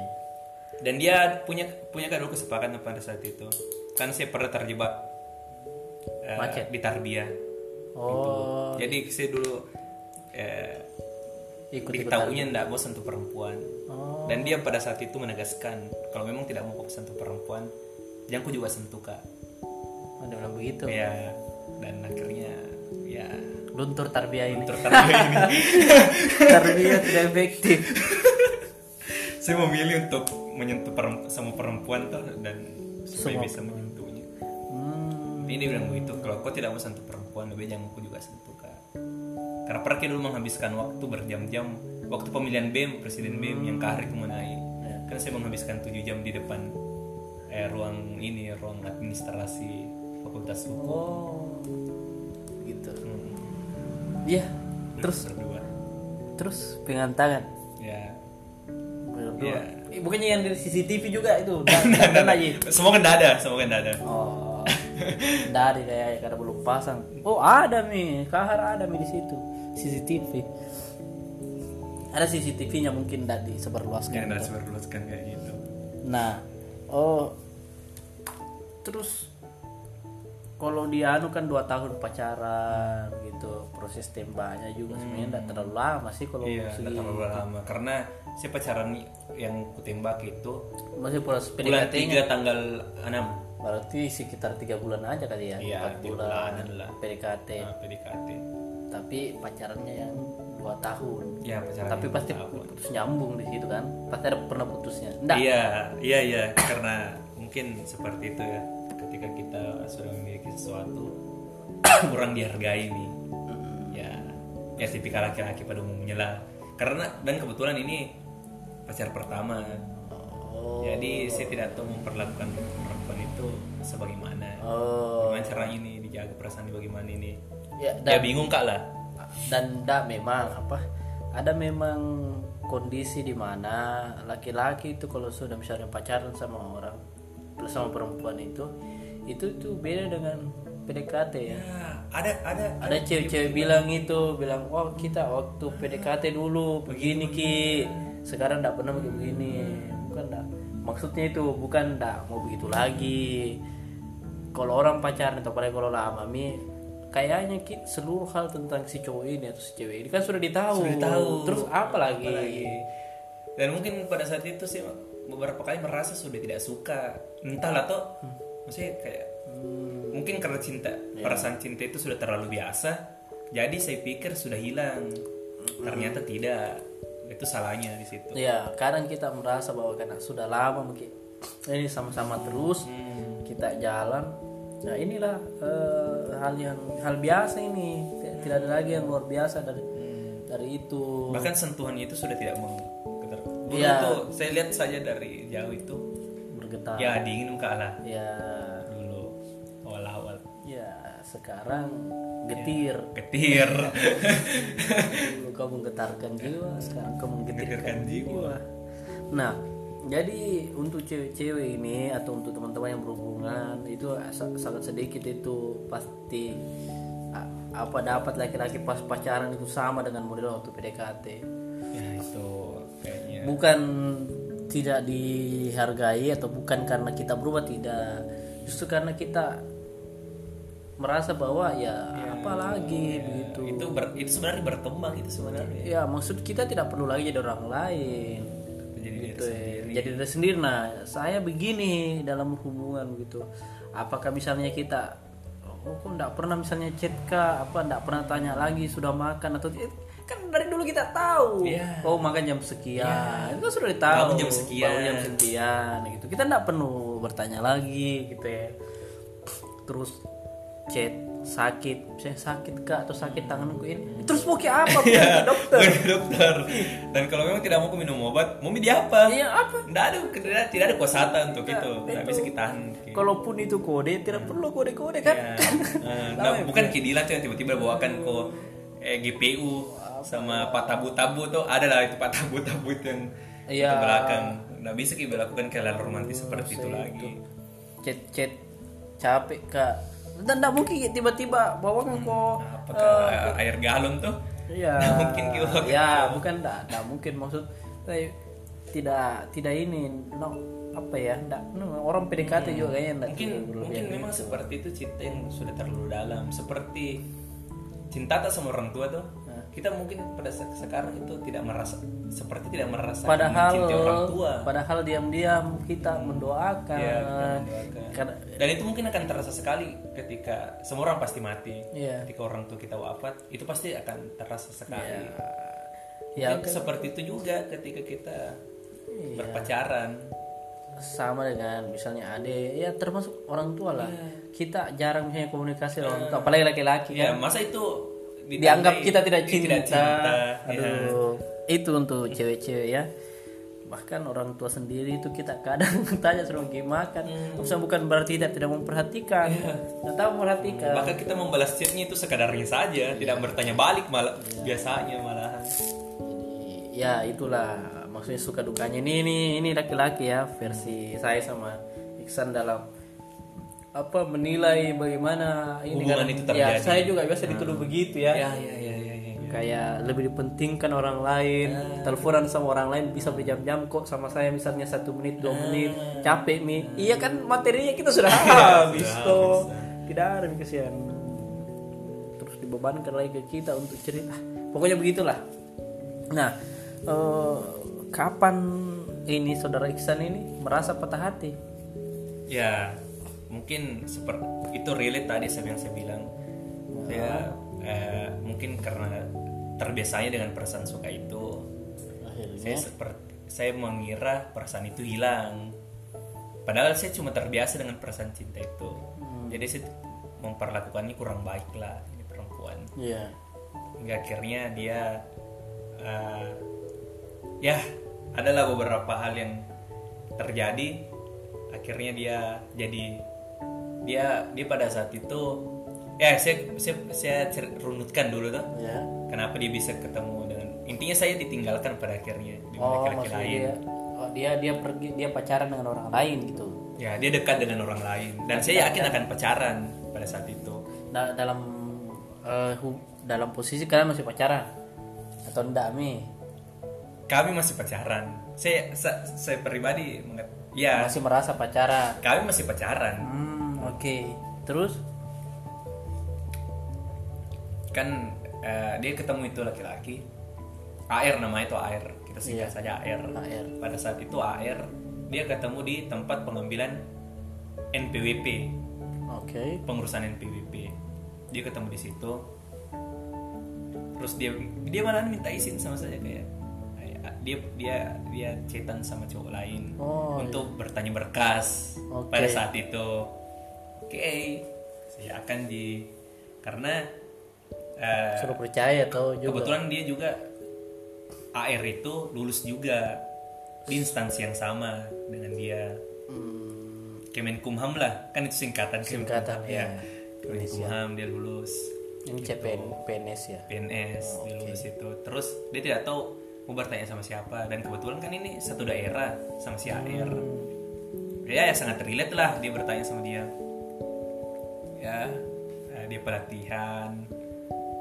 Dan dia punya punya kado kesepakatan pada saat itu. Kan saya pernah terjebak Macet. di Tarbia. Oh, Jadi saya dulu eh, Ikut diketahuinya ndak mau sentuh perempuan Oh. dan dia pada saat itu menegaskan kalau memang tidak mau kau sentuh perempuan jangan kau juga sentuh kak Ada bilang begitu. ya dan akhirnya ya Luntur tarbiyah ini. tertarik ini tarbiyah tidak efektif. saya memilih untuk menyentuh perempuan sama perempuan tuh dan supaya bisa menyentuhnya Hmm. Dia bilang begitu kalau kau tidak mau sentuh perempuan lebih jangan kau juga sentuh kak karena pergi dulu menghabiskan waktu berjam-jam waktu pemilihan BEM presiden BEM yang ke hari kemenai Ya. kan saya menghabiskan 7 jam di depan eh, ruang ini ruang administrasi fakultas hukum Oh. Gitu. Iya. Terus berdua terus pegangan tangan. ya Berdua. Iya. Eh, bukannya yang dari CCTV juga itu. Dan, aja. semoga nggak ada semoga nggak ada Oh. Dari kayak karena belum pasang. Oh, ada nih. Kahar ada nih di situ. CCTV. Ada CCTV-nya mungkin tidak disebarluaskan. yang harus berluaskan kayak gitu Nah, oh, terus kalau dia anu kan dua tahun pacaran gitu, proses tembaknya juga sebenarnya tidak terlalu lama sih kalau iya segi- nggak terlalu lama karena saya pacaran yang kutembak itu masih proses bulan PDKT-nya 3 tanggal 6 berarti sekitar tiga bulan aja kali ya, Iya, empat tiga bulan bulanan lah. PDKT, nah, PDKT tapi pacarannya yang dua tahun. ya pacaran tapi pasti tahun. putus nyambung di situ kan, pasti ada pernah putusnya. Enggak. Iya, iya, iya, karena mungkin seperti itu ya. Ketika kita sudah memiliki sesuatu kurang dihargai nih, ya, ya tipikal laki-laki pada umumnya lah. Karena dan kebetulan ini pacar pertama, Oh. jadi saya tidak tahu memperlakukan perempuan itu sebagaimana. Oh. Gimana caranya ini dijaga perasaan bagaimana ini? Ya, Ya dan, bingung kak lah. dan enggak memang apa? Ada memang kondisi di mana laki-laki itu kalau sudah misalnya pacaran sama orang sama perempuan itu itu tuh beda dengan PDKT ya. Ya, ada ada Ada cewek-cewek bilang itu, bilang, "Oh, kita waktu PDKT dulu begini Ki. Sekarang enggak pernah begitu begini." Bukan enggak. Maksudnya itu bukan enggak mau begitu lagi. Kalau orang pacaran atau apalagi kalau lama mi kayaknya Ki, seluruh hal tentang si cowok ini atau si cewek ini kan sudah ditahu. Sudah tahu. Terus apa lagi? Dan mungkin pada saat itu sih beberapa kali merasa sudah tidak suka. Entahlah toh. Maksudnya kayak mungkin karena cinta, perasaan cinta itu sudah terlalu biasa. Jadi saya pikir sudah hilang. Ternyata tidak. Itu salahnya di situ. Ya, kadang kita merasa bahwa karena sudah lama mungkin ini sama-sama terus Hmm. kita jalan. Nah, inilah eh, hal yang hal biasa ini. Tidak- ada lagi yang luar biasa dari dari itu. Bahkan sentuhannya itu sudah tidak mau. Dulu Iya. tuh saya lihat saja dari jauh itu Bergetar. ya dingin kalah Ya, ya sekarang getir. getir Dulu kamu menggetarkan jiwa, sekarang kamu menggetirkan jiwa. jiwa. Nah, jadi untuk cewek-cewek ini atau untuk teman-teman yang berhubungan itu sa- sangat sedikit itu pasti apa dapat laki-laki pas pacaran itu sama dengan model waktu PDKT. ya itu kayaknya Bukan tidak dihargai atau bukan karena kita berubah tidak, justru karena kita merasa bahwa ya, apa lagi begitu. itu ber- itu sebenarnya berkembang itu sebenarnya. Ya maksud kita tidak perlu lagi jadi orang lain. Jadi gitu ya. Jadi diri sendiri. Nah saya begini dalam hubungan gitu. Apakah misalnya kita Oh kok enggak pernah misalnya chat kah? Apa enggak pernah tanya lagi sudah makan atau Kan dari dulu kita tahu. Iya. Oh makan jam sekian. Itu kan sudah tahu Bangun jam sekian. Bangun jam sekian gitu. Kita enggak perlu bertanya lagi gitu ya. Terus chat sakit. Saya sakit kak atau sakit tanganku ini. Terus mau kayak apa? Iya. Ke dokter? ke dokter. Dan kalau memang tidak mau minum obat mau di apa? Iya apa? Tidak ada tidak, tidak ada kuasata untuk itu. Tidak bisa kita kalaupun itu kode tidak perlu kode-kode kan? Ya. Eh, nah, bukan kidilan yang tiba-tiba bawakan ke eh, GPU sama pak tabu-tabu tuh ada lah itu pak tabu-tabu itu yang Iya. ke belakang. Nggak bisa kita lakukan kalian romantis seperti itu lagi. chat chat capek kak dan tidak mungkin tiba-tiba bawakan kok apakah air galon tuh Iya. Nggak mungkin gitu. Ya, bukan enggak, enggak mungkin maksud tidak tidak ini no, apa ya? Enggak, no, orang PDKT juga kayaknya mungkin mungkin memang seperti itu cinta yang sudah terlalu dalam seperti cinta tak sama orang tua tuh kita mungkin pada se- sekarang itu tidak merasa seperti tidak merasa padahal orang tua. padahal diam-diam kita mendoakan. Ya, kita mendoakan. Dan itu mungkin akan terasa sekali ketika semua orang pasti mati. Iya. ketika orang tua kita wafat itu pasti akan terasa sekali. Ya Mungkin seperti itu juga ketika kita Iya. berpacaran. Sama dengan misalnya ade ya termasuk orang tua lah. Kita jarang misalnya komunikasi dengan orang tua apalagi laki-laki ya kan. masa itu dianggap kita tidak cinta, tidak cinta. ya. aduh. Itu untuk cewek-cewek ya. Bahkan orang tua sendiri itu kita kadang tanya suruh pergi makan. Maksudnya bukan berarti tidak tidak memperhatikan. Tidak tahu memperhatikan. Bahkan kita membalas chatnya itu sekadarnya saja, tidak bertanya balik malah biasanya malahan. Jadi, ya itulah. Maksudnya suka dukanya. Ini ini ini laki-laki ya versi saya sama Iksan dalam apa menilai bagaimana ini Hubungan kan- itu ya terjadi. saya juga biasa dituduh begitu ya. Ya, ya, ya, ya, ya. kayak lebih dipentingkan orang lain teleponan sama orang lain bisa berjam-jam kok sama saya misalnya satu menit dua menit. Capek mi. Iya kan materinya kita sudah habis toh. tidak ada kesian. Terus dibebankan lagi ke kita untuk cerita. Ah, pokoknya begitulah. Nah eh, kapan ini saudara Iksan ini merasa patah hati? Ya, mungkin seperti itu relate tadi sama yang saya bilang. Saya eh, mungkin karena terbiasanya dengan perasaan suka itu, akhirnya saya seperti saya mengira perasaan itu hilang. Padahal saya cuma terbiasa dengan perasaan cinta itu. Jadi saya memperlakukannya kurang baik lah ini perempuan. iya hingga akhirnya dia eh, ya adalah beberapa hal yang terjadi akhirnya dia jadi dia dia pada saat itu ya saya saya, saya runutkan dulu tuh ya kenapa dia bisa ketemu dengan intinya saya ditinggalkan pada akhirnya dengan oh laki-laki lain. dia oh, dia dia pergi dia pacaran dengan orang lain gitu. Ya dia dekat dengan orang lain. Dan saya yakin akan pacaran pada saat itu. Da- dalam hu- dalam posisi kalian masih pacaran? Atau enggak mi? Kami masih pacaran. Saya sa- saya pribadi mengat ya. Masih merasa pacaran? Kami masih pacaran. Hmm oke terus? Kan eh, dia ketemu itu laki-laki. AR namanya itu AR kita singkat Iya. saja AR AR. pada saat itu AR dia ketemu di tempat pengambilan NPWP oke. Pengurusan NPWP dia ketemu di situ. Terus dia dia malah minta izin sama saya kayak dia dia dia chatan sama cowok lain Oh, untuk bertanya berkas Oke. pada saat itu oke. Saya akan di karena eh, suruh percaya atau juga. kebetulan dia juga AR itu lulus juga di instansi yang sama dengan dia. Hmm, Kemenkumham lah kan itu singkatan Singkatan, Kemenkumham, ya. Kemenkumham dia lulus. Ini CPN PNS ya? PNS dia lulus itu. Terus dia tidak tahu mau bertanya sama siapa. Dan kebetulan kan ini satu daerah sama si AR ya, ya sangat relate lah dia bertanya sama dia ya eh, dia pelatihan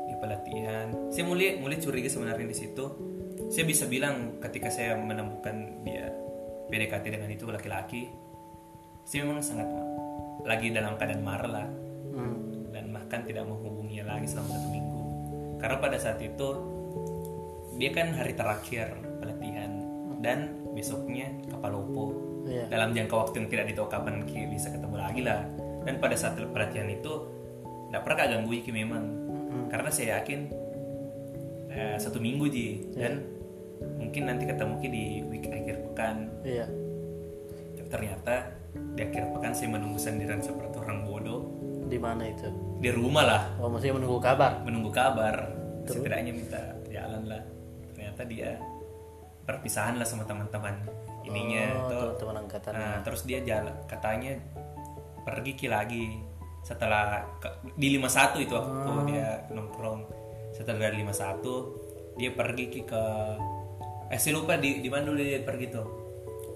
dia pelatihan. Saya mulai mulai curiga sebenarnya di situ. Saya bisa bilang ketika saya menemukan dia PDKT dengan itu laki-laki saya memang sangat lagi dalam keadaan marah lah. Hmm. dan bahkan tidak menghubunginya lagi selama satu minggu. Karena pada saat itu dia kan hari terakhir pelatihan. Dan besoknya kapal lopo Iya. dalam jangka waktu yang tidak ditahu kapan Ki bisa ketemu lagi lah dan pada saat pelatihan itu tidak pernah kak ganggu Ki memang karena saya yakin eh, satu minggu ji. Dan mungkin nanti ketemu Ki di week akhir pekan. Iya. Tapi ternyata di akhir pekan saya menunggu sendirian seperti orang bodoh. Di mana itu? Di rumah lah. Oh maksudnya menunggu kabar? Menunggu kabar. Setidaknya minta jalan lah. Ternyata dia perpisahan lah sama teman-teman ininya oh tuh teman-teman angkatan nah terus dia jalan katanya pergi ki lagi. Setelah ke- di 51 itu waktu dia nongkrong. Setelah dari 51 dia pergi ki ke eh saya lupa di di mana dulu dia pergi tuh.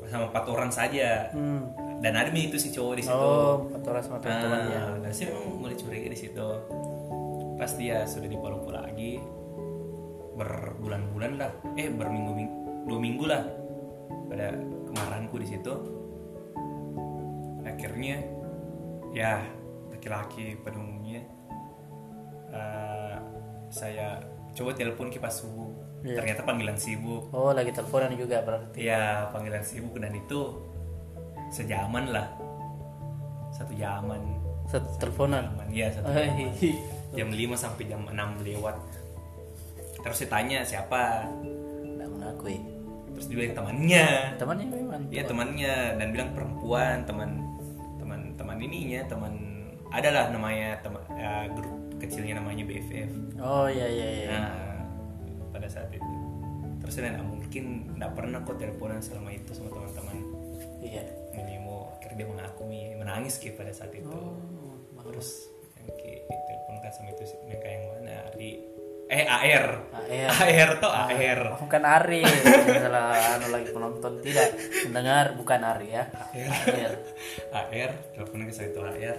Sama empat orang saja. Hmm. dan ada nih itu si cowok di situ. Oh empat orang sama teman-temannya Nah, dan saya memang mulai curiga di situ. Pas dia sudah di Palopo lagi, berbulan-bulan lah, eh berminggu dua minggu lah. Pada kemarahanku di situ. Akhirnya, ya laki-laki pada umumnya eh, saya coba telepon ke pas subuh Iya. ternyata panggilan sibuk. Oh lagi teleponan juga berarti. Iya panggilan sibuk. Dan itu sejaman lah. Satu jaman. Satu teleponan? Jaman ya satu jaman. iya. jam 5 sampai jam 6 lewat. Terus saya tanya siapa? Nggak mengakui. Terus dia bilang temannya. Temannya memang. Iya temannya. Dan bilang perempuan teman teman ininya teman adalah namanya teman ya, grup kecilnya namanya BFF oh iya iya iya. Nah pada saat itu. Terus saya nggak mungkin nggak pernah kok teleponan selama itu sama teman-teman? Iya. Ini mau akhirnya dia mengakui menangis ki pada saat itu. Oh, terus yang ki telepon kan sama itu mereka yang mana Ari eh AR AR. AR tuh AR Oh, bukan Ari salah anu lagi penonton. Tidak mendengar bukan Ari ya. Iya. AR teleponnya ke saya itu AR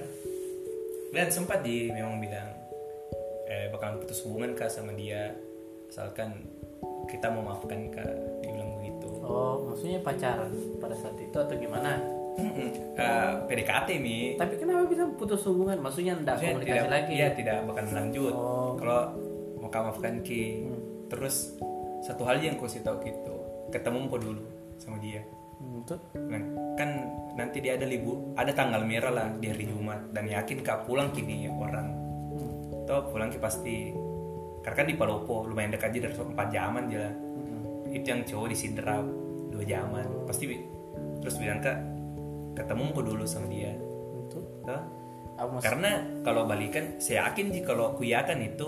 dan sempat di memang bilang eh bakalan putus hubungan kak sama dia. Asalkan kita mau maafkan kak dia bilang begitu. Oh maksudnya pacaran pada saat itu atau gimana? Mm-mm. Eh, PDKT mi. Tapi kenapa bisa putus hubungan? Maksudnya enggak Maksudnya komunikasi tidak lagi? iya tidak bakal lanjut. Oh. kalau kamu maafkan ki terus satu hal yang kasih tahu gitu ketemu kau dulu sama dia Hmm, Nah, kan nanti dia ada libur, ada tanggal merah lah di hari Jumat dan yakin kak pulang kini orang. Toh pulang ki pasti. Karena kan di Palopo lumayan dekat aja dari 4 jaman aja lah. Itu yang cowok di Sidrap 2 jaman. Pasti terus bilang kak ketemu kok dulu sama dia. itu Toh? Karena kalau balikan saya yakin sih kalau kuyakan itu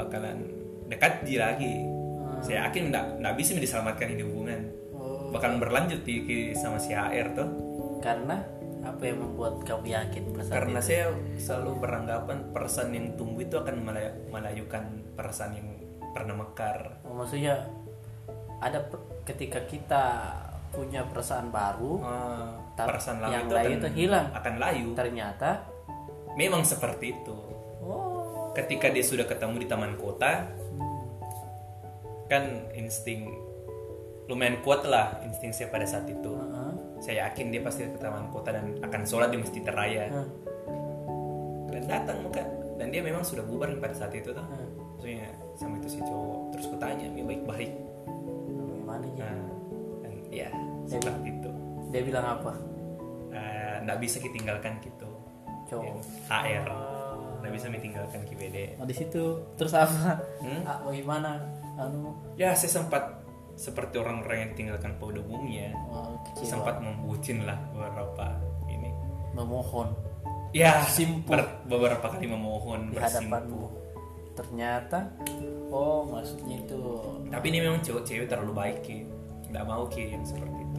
bakalan dekat dia lagi. Saya yakin nggak bisa diselamatkan ini hubungan. oh, Bakalan berlanjut di, di- sama si AR tuh. karena apa yang membuat kamu yakin pada saat Karena itu? saya selalu beranggapan perasaan yang tumbuh itu akan melay- melayukan perasaan yang pernah mekar. Oh, maksudnya ada ketika kita punya perasaan baru Ta- perasaan lama yang itu lain akan, itu hilang. akan layu. ternyata Memang seperti itu. Oh Ketika dia sudah ketemu di taman kota, kan insting lumayan kuat lah insting saya pada saat itu. heeh. Saya yakin dia pasti ke taman kota dan akan sholat di masjid raya. Hah. Dan datang muka dan dia memang sudah bubar pada saat itu tuh. Hmm. Maksudnya sama itu si cowok terus kutanya dia baik-baik. Gimana ya? Nah, dan ya seperti itu. Dia bilang apa? Eh, nggak bisa ditinggalkan gitu. Cowok. HR. Nggak bisa ditinggalkan KBD. Oh, di situ terus apa? Hmm? Ah, bagaimana? Anu Ya saya sempat seperti orang-orang yang ditinggalkan pada umumnya. oh, kecewa. Sempat membucin lah beberapa ini. memohon Ya, Simpu. ber- beberapa kali memohon di. Ternyata oh maksudnya itu Tapi ini memang cewek-cewek terlalu baik ki. Nggak mau ki yang seperti itu.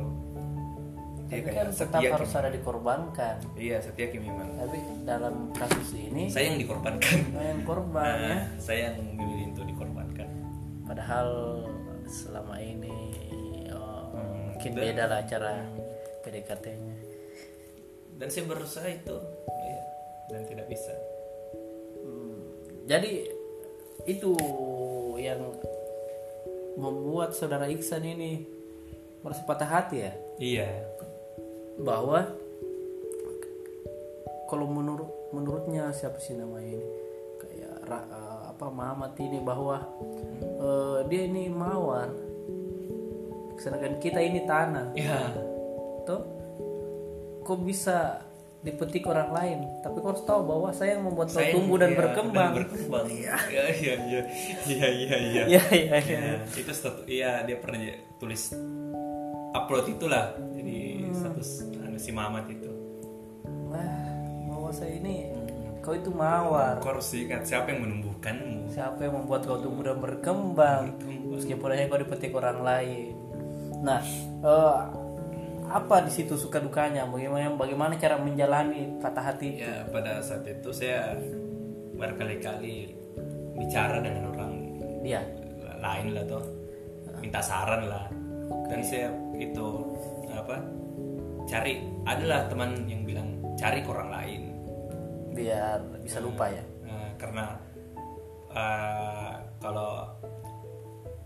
Kayak kan tetap harus ada dikorbankan. Iya setia ki memang. Tapi dalam kasus ini Saya yang dikorbankan. yang korban ya. Nah, saya yang memilih untuk dikorbankan. Padahal selama ini oh, Hmm, mungkin dan- beda lah cara PDKT-nya. Dan saya berusaha itu, iya, dan tidak bisa. Jadi itu yang membuat saudara Iksan ini merasa patah hati ya Iya. Bahwa kalau menurut menurutnya siapa sih namanya ini? Kayak Ra- eh, apa Muhammad ini bahwa eh, dia ini mawar. Sedangkan kita ini tanah. Iya. tuh kok bisa dipetik orang lain? Tapi kau harus tahu bahwa saya yang membuat Saya tumbuh dan iya, berkembang. Dan berkembang. Iya, iya, iya, iya, iya, iya. iya. Iya iya Ya, itu status, iya dia pernah tulis upload itulah, status anu, si Mamat itu. Wah, bahwa saya ini kau itu mawar. Kau harus ingat siapa yang menumbuhkanmu. siapa yang membuat kau tumbuh dan berkembang? Meskipun hanya kau dipetik orang lain. Nah eh, apa di situ suka dukanya? Bagaimana bagaimana cara menjalani patah hati Ya pada saat itu saya berkali-kali bicara dengan orang dia lain lah tuh minta saran lah. Dan saya itu apa cari adalah teman yang bilang cari ke orang lain. Biar bisa lupa ya. Nah, karena eh, kalau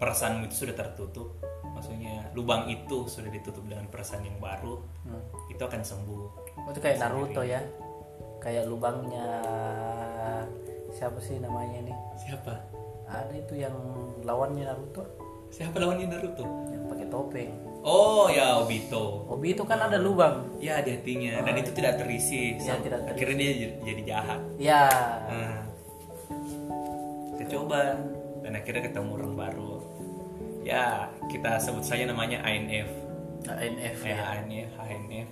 perasaanmu itu sudah tertutup maksudnya lubang itu sudah ditutup dengan perasaan yang baru itu akan sembuh. Oh, itu kayak Naruto ya? Kayak lubangnya siapa sih namanya ini? Siapa? Ada itu yang lawannya Naruto. Siapa lawannya Naruto? Yang pakai topeng oh ya Obito. Obi itu kan ada lubang. Ya di hatinya. Dan itu tidak terisi. Ya, tidak terisi. akhirnya dia jadi- jahat. Ya. Nah, saya coba. Dan akhirnya ketemu orang baru. Ya kita sebut saja namanya ANF ANF ya ya. ANF ANF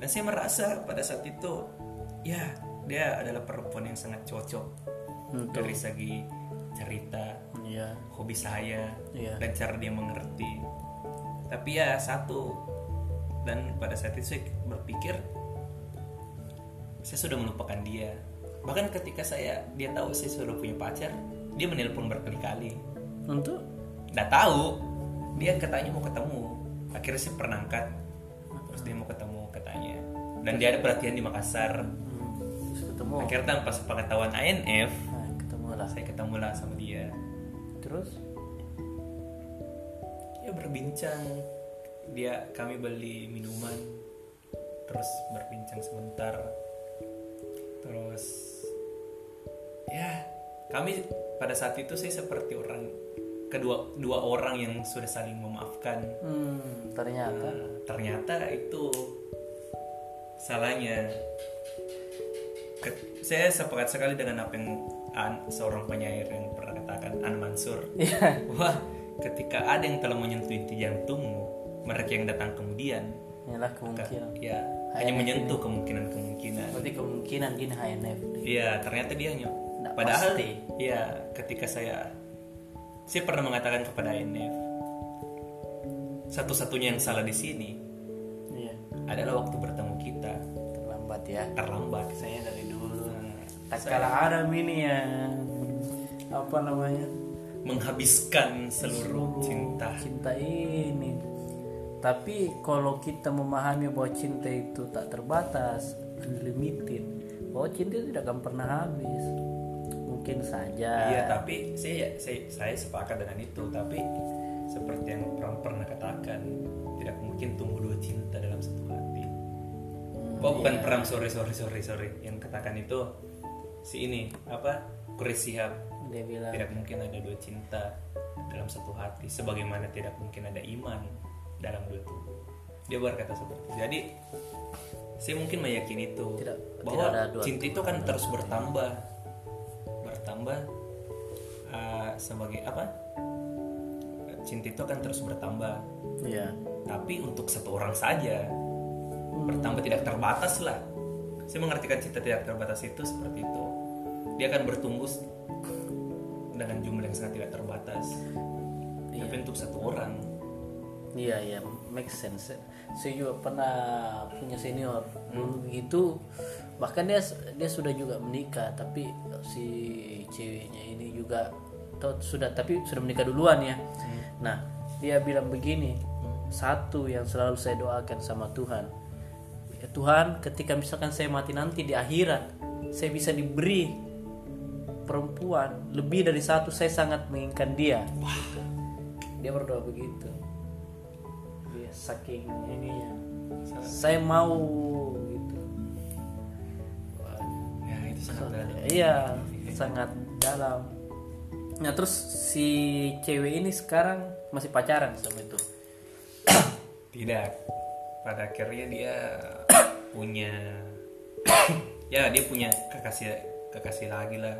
dan saya merasa pada saat itu ya dia adalah perempuan yang sangat cocok. Untuk- dari segi cerita iya. hobi saya Iya. dan cara dia mengerti tapi ya satu. Dan pada saat itu saya berpikir saya sudah melupakan dia. Bahkan ketika saya dia tahu saya sudah punya pacar dia menelpon berkali-kali. Untuk? Nggak tahu. Dia katanya mau ketemu. Akhirnya saya pernah angkat. Terus dia mau ketemu katanya. Dan dia ada perhatian di Makassar. Hmm, terus ketemu. Akhirnya tanpa sepengetahuan ANF nah, ketemu lah saya ketemu lah sama dia. Terus berbincang. Dia kami beli minuman terus berbincang sebentar. Terus ya kami pada saat itu saya seperti orang kedua dua orang yang sudah saling memaafkan. Hmm, ternyata. Nah, ternyata itu salahnya. Ke- saya sepakat sekali dengan apa yang An, seorang penyair yang pernah katakan An Mansur. Iya. Wah, ketika ada yang telah menyentuh inti jantungmu, mereka yang datang kemudian, inilah kemungkinan. ya hanya menyentuh kemungkinan-kemungkinan. berarti kemungkinan gini HNF Iya, ternyata dia hanya. Nggak Padahal, pasti. ya ketika saya, saya pernah mengatakan kepada INF, satu-satunya yang salah di sini iya. adalah waktu bertemu kita. Terlambat ya. Terlambat. saya dari dulu. Nah, tak kalah Adam ini ya. Apa namanya menghabiskan seluruh cinta. cinta ini tapi kalau kita memahami bahwa cinta itu tak terbatas unlimited bahwa cinta itu tidak akan pernah habis mungkin saja Iya, tapi saya, saya saya sepakat dengan itu. Tapi seperti yang pernah pernah katakan, tidak mungkin tumbuh dua cinta dalam satu hati. Oh, bukan perang sorry sorry sorry sorry. Yang katakan itu si ini apa? Kuris Sihab. Dia bilang Tidak mungkin ada dua cinta dalam satu hati. Sebagaimana tidak mungkin ada iman dalam dua tubuh. Dia berkata seperti itu. Jadi saya mungkin meyakini itu Tidak- bahwa tidak ada dua cinta itu kan terus bertambah bertambah uh, sebagai apa cinta itu akan terus bertambah ya tapi untuk satu orang saja bertambah tidak terbatas lah saya mengartikan cinta tidak terbatas itu seperti itu dia akan bertumbuh dengan jumlah yang sangat tidak terbatas. Tapi untuk satu orang. Iya iya make sense. Saya juga pernah punya senior. Dulu gitu bahkan dia dia sudah juga menikah tapi si ceweknya ini juga sudah tapi sudah menikah duluan ya. Nah dia bilang begini satu yang selalu saya doakan sama Tuhan. Ya Tuhan ketika misalkan saya mati nanti di akhirat saya bisa diberi perempuan lebih dari satu saya sangat menginginkan dia Gitu. dia berdoa begitu dia saking ininya saya mau gitu Wah, ya itu sangat dalam iya sangat dalam nah terus si cewek ini sekarang masih pacaran sama itu Tidak. Pada akhirnya dia punya ya dia punya kekasih kekasih lagi lah.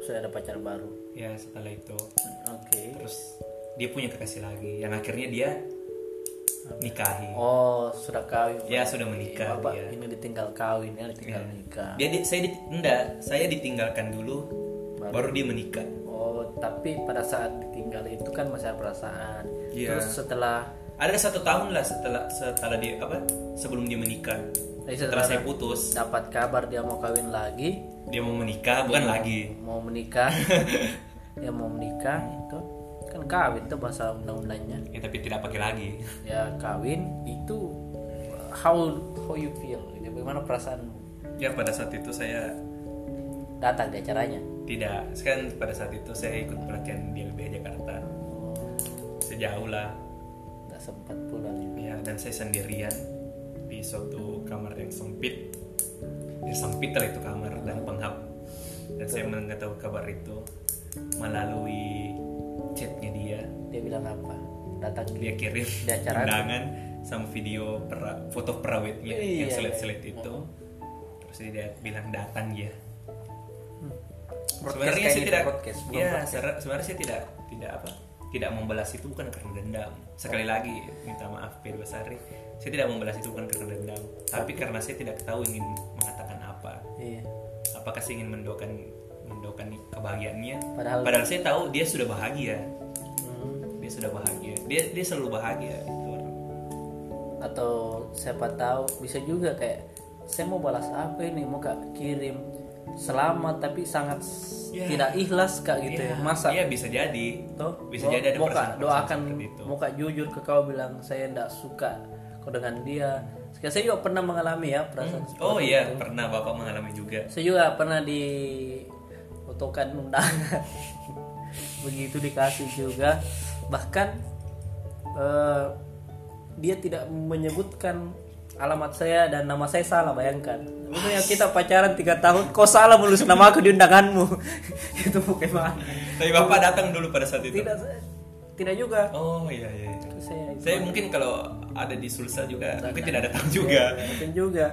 Sudah ada pacar baru Ya setelah itu oke terus dia punya kekasih lagi yang akhirnya dia nikahi. oh sudah kawin Ya sudah menikah Bapak dia. ini ditinggal kawin ya ditinggal nikah Dia di- saya di, enggak, saya ditinggalkan dulu baru, dia menikah. oh tapi pada saat ditinggal itu kan masih ada perasaan Iya. terus setelah Ada satu tahun lah setelah setelah dia apa sebelum dia menikah. eh, Setelah saya putus, dapat kabar dia mau kawin lagi dia mau menikah bukan lagi. mau menikah dia mau menikah itu kan kawin itu bahasa undang-undangnya Ya, tapi tidak pakai lagi. ya kawin itu how how you feel gitu. bagaimana perasaan Ya pada saat itu saya datang di acaranya Tidak, kan pada saat itu saya ikut pelatihan di LBH Jakarta. Sejauh lah, nggak sempat pulang ya dan saya sendirian di suatu kamar yang sempit. Ya sempit lah itu kamar dan penghap. Dan saya mengetahui kabar itu. melalui chatnya dia. Dia bilang apa? Datang dia kirim Di acara undangan sama video pera- foto perawitnya Iya, yang iya. selit-selit itu. Terus dia bilang datang ya Broadcast sebenarnya saya gitu, tidak broadcast, belum ya broadcast. sebenarnya saya tidak tidak apa? Tidak membalas itu bukan karena dendam. Sekali lagi minta maaf Pedro Sari saya tidak membalas itu bukan karena dendam tapi karena saya tidak tahu ingin mengatakan iya. Apakah saya ingin mendoakan mendoakan kebahagiaannya? Padahal- padahal saya tahu dia sudah bahagia. Hmm. dia sudah bahagia. Dia dia selalu bahagia itu orang atau siapa tahu bisa juga kayak saya mau balas apa ini? Mau kak kirim selamat tapi sangat Ya. tidak ikhlas kak gitu ya. Iya, masa? Iya bisa jadi. Toh, bisa jadi ada perasaan-perasaan doakan kak jujur ke kau bilang saya tidak suka kau dengan dia. Sekarang saya juga pernah mengalami ya perasaan seperti oh iya itu. pernah bapak mengalami juga. Saya juga pernah di fotokan undangan. Begitu dikasih juga. Bahkan eh, dia tidak menyebutkan alamat saya dan nama saya salah bayangkan. Maksudnya kita pacaran tiga tahun kok salah menulis nama aku di undanganmu? Itu bagaimana? Tapi bapak datang dulu pada saat itu? Tidak tidak juga. Oh iya iya, iya. saya saya mungkin kalau ada di Sulsel juga mungkin tidak datang juga. Mungkin juga.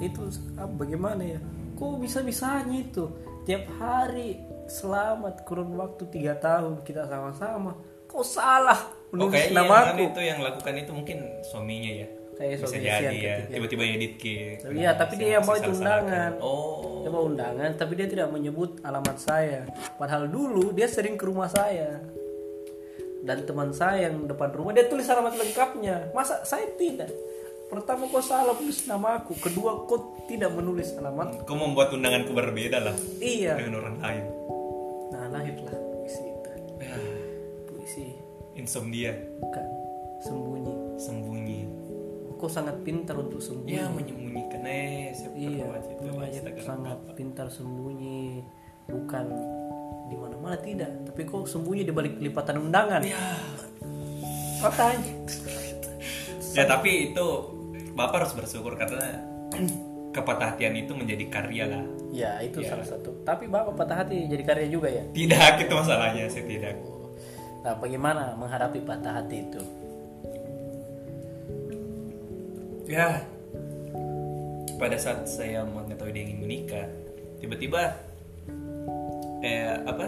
Itu ah, bagaimana ya? Kok bisa bisanya itu? Tiap hari selamat kurun waktu tiga tahun kita sama-sama. Kok salah? Oh menulis kayaknya yang namaku itu yang lakukan itu mungkin suaminya ya? Kayak bisa suami jadi ya. ketika- tiba-tiba edit ke Iya, tapi dia yang mau itu undangan. oh. Dia mau undangan tapi dia tidak menyebut alamat saya. Padahal dulu dia sering ke rumah saya dan teman saya yang depan rumah dia tulis alamat lengkapnya. Masa saya tidak? Pertama kau salah tulis namaku kedua kau tidak menulis alamat. Kau membuat undanganku berbeda lah iya. dengan orang lain. Nah lahirlah puisi itu. Ya, puisi. Insomnia. Bukan. Sembunyi. Sembunyi. Kau sangat pintar untuk sembunyi. Ya menyembunyikan. Eh iya itu sangat pintar sembunyi. Bukan di mana-mana tidak tapi kok sembunyi di balik lipatan undangan. Ya makanya ya tapi itu bapak harus bersyukur karena kepatah hatian itu menjadi karya lah. Ya itu salah satu. Tapi bapak patah hati jadi karya juga ya? Tidak itu masalahnya saya tidak. Nah bagaimana menghadapi patah hati itu? Ya pada saat saya mengetahui dia ingin menikah tiba-tiba kayak apa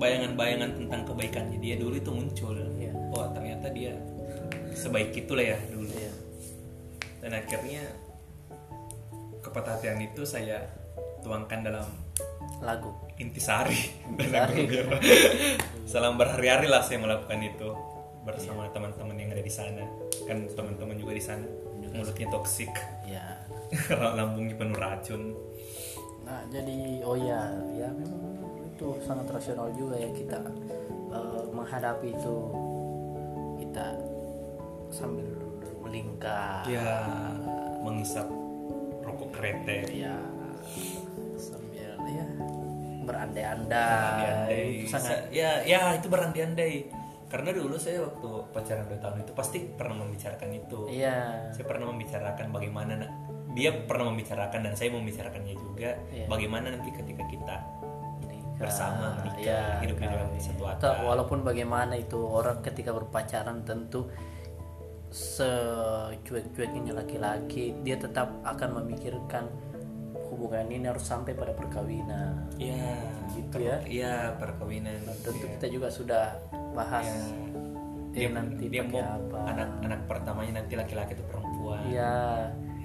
bayangan-bayangan tentang kebaikannya dia dulu itu muncul. Iya. oh ternyata dia sebaik itulah ya dulu. Iya. dan akhirnya kepatah hatian itu saya tuangkan dalam lagu. Intisari. Intisari. salam berhari-hari lah saya melakukan itu bersama teman-teman yang ada di sana. Kan teman-teman juga di sana. Mulutnya toksik. Ya lambungnya penuh racun. Nah jadi oh ya ya memang itu sangat rasional juga ya kita eh, menghadapi itu. Kita sambil melingkar. Ya mengisap rokok kretek. Ya sambil ya berandai-andai. Sangat. Sa- ya ya itu berandai-andai. Karena dulu saya waktu pacaran dua tahun itu pasti pernah membicarakan itu. Iya. Saya pernah membicarakan bagaimana na- dia pernah membicarakan dan saya membicarakannya juga Iya. bagaimana nanti ketika kita. Bersama menikah Ya, hidup di dalam kawin. satu Atau atap walaupun bagaimana itu orang ketika berpacaran tentu secuek-cueknya laki-laki dia tetap akan memikirkan hubungan ini harus sampai pada perkawinan Iya, gitu ya Iya, perkawinan. tentu Iya. kita juga sudah bahas Iya. eh, Dia, nanti dia mau apa anak-anak pertamanya nanti laki-laki itu perempuan. Iya,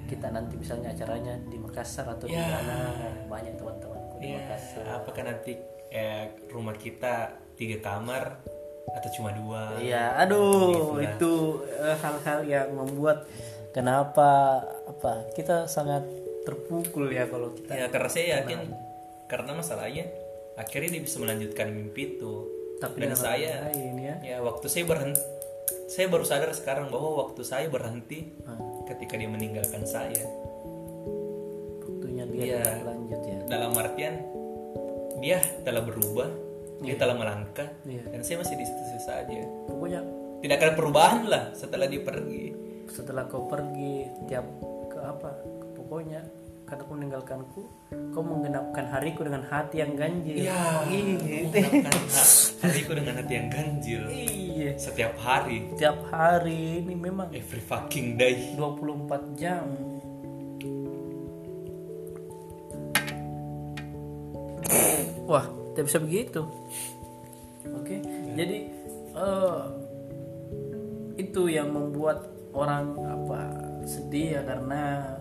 kita nanti misalnya acaranya di Makassar atau di Ya. mana banyak teman-temanku Makassar. apakah nanti eh, rumah kita tiga kamar atau cuma dua? Iya, aduh Gitu itu eh, hal-hal yang membuat kenapa apa kita sangat terpukul ya kalau kita Ya, karena saya yakin karena masalahnya akhirnya dia bisa melanjutkan mimpi itu. tapi Dan saya lain ya. ya waktu saya berhenti saya baru sadar sekarang bahwa waktu saya berhenti Hmm. ketika dia meninggalkan saya Waktunya dia tidak lanjut ya. Dalam artian dia telah berubah dia telah melangkah Iya. dan saya masih di situ saja Pokoknya tidak ada perubahan lah setelah dia pergi setelah kau pergi tiap ke apa pokoknya karena kau meninggalkanku kau menggenapkan hariku dengan hati yang ganjil Iya. Ha- hariku dengan hati yang ganjil. iya Setiap hari, tiap hari ini memang every fucking day. 24 jam wah tidak bisa begitu. Oke jadi eh, itu yang membuat orang apa sedih ya karena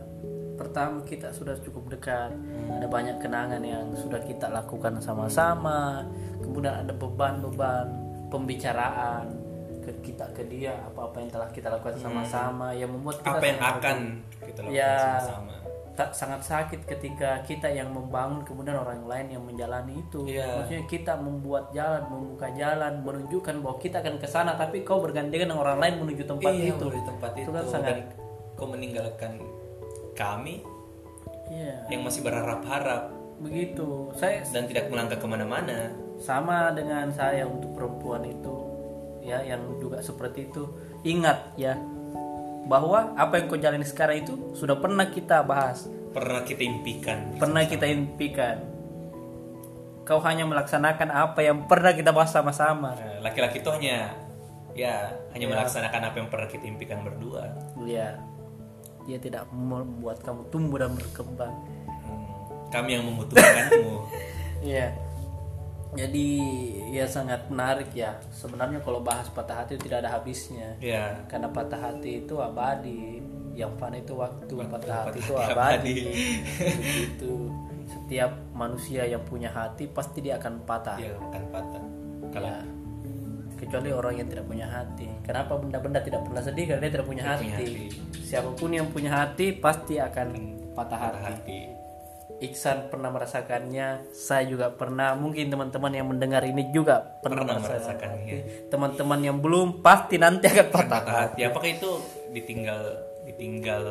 pertama kita sudah cukup dekat. Ada banyak kenangan yang sudah kita lakukan sama-sama. Kemudian ada beban-beban pembicaraan ke kita ke dia apa-apa yang telah kita lakukan sama-sama yang membuat kita Apa yang akan kita lakukan Ya. sama-sama? Tak sangat sakit ketika kita yang membangun kemudian orang lain yang menjalani itu. Iya. maksudnya kita membuat jalan membuka jalan menunjukkan bahwa kita akan ke sana tapi kau bergandengan dengan orang lain menuju tempat Iya, itu. di tempat itu, Itu. kan sangat- dan kau meninggalkan kami iya. yang masih berharap-harap. Begitu. Saya dan tidak melangkah ke mana-mana. sama dengan saya untuk perempuan itu. Ya yang juga seperti itu. Ingat ya bahwa apa yang kau jalani sekarang itu sudah pernah kita bahas Pernah kita impikan. pernah kita impikan kau hanya melaksanakan apa yang pernah kita bahas sama-sama Nah, Laki-laki itu hanya ya hanya melaksanakan apa yang pernah kita impikan berdua. ya dia tidak membuat kamu tumbuh dan berkembang Hmm, kami yang membutuhkanmu. Iya. Jadi ya sangat menarik ya. Sebenarnya kalau bahas patah hati itu tidak ada habisnya. ya. Karena patah hati itu abadi. Yang fana itu waktu, patah hati itu hati abadi. Begitu. Setiap manusia yang punya hati pasti dia akan patah. Ya akan patah. Kalau Ya. Kecuali orang yang tidak punya hati. Kenapa benda-benda tidak pernah sedih karena dia tidak punya Tidak hati. punya hati. Siapa pun yang punya hati pasti akan patah patah hati. hati. Iksan pernah merasakannya, saya juga pernah. Mungkin teman-teman yang mendengar ini juga pernah, Pernah merasakan. merasakannya. Teman-teman yang belum pasti nanti akan patah. Hati. Apakah itu ditinggal ditinggal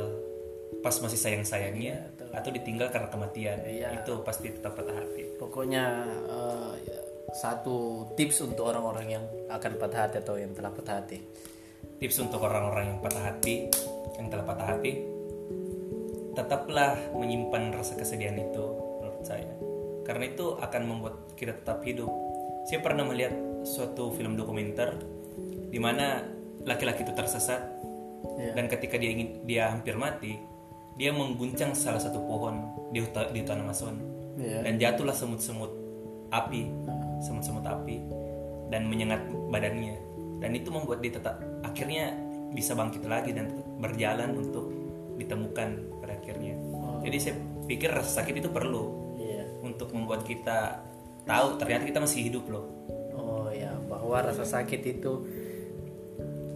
pas masih sayang-sayangnya atau ditinggal karena kematian? Iya. Itu pasti tetap patah hati. Pokoknya ya, satu tips untuk orang-orang yang akan patah hati atau yang telah patah hati. Tips untuk orang-orang yang patah hati, yang telah patah hati, tetaplah menyimpan rasa kesedihan itu menurut saya. Karena itu akan membuat kita tetap hidup. Saya pernah melihat suatu film dokumenter di mana laki-laki itu tersesat Iya. dan ketika dia ingin dia hampir mati, dia mengguncang salah satu pohon di hutan, di hutan Amazon Iya. dan jatuhlah semut-semut api, semut-semut api dan menyengat badannya dan itu membuat dia tetap akhirnya bisa bangkit lagi dan berjalan untuk ditemukan. Jadi saya pikir rasa sakit itu perlu Iya. untuk membuat kita tahu ternyata kita masih hidup loh. Oh ya, bahwa rasa sakit itu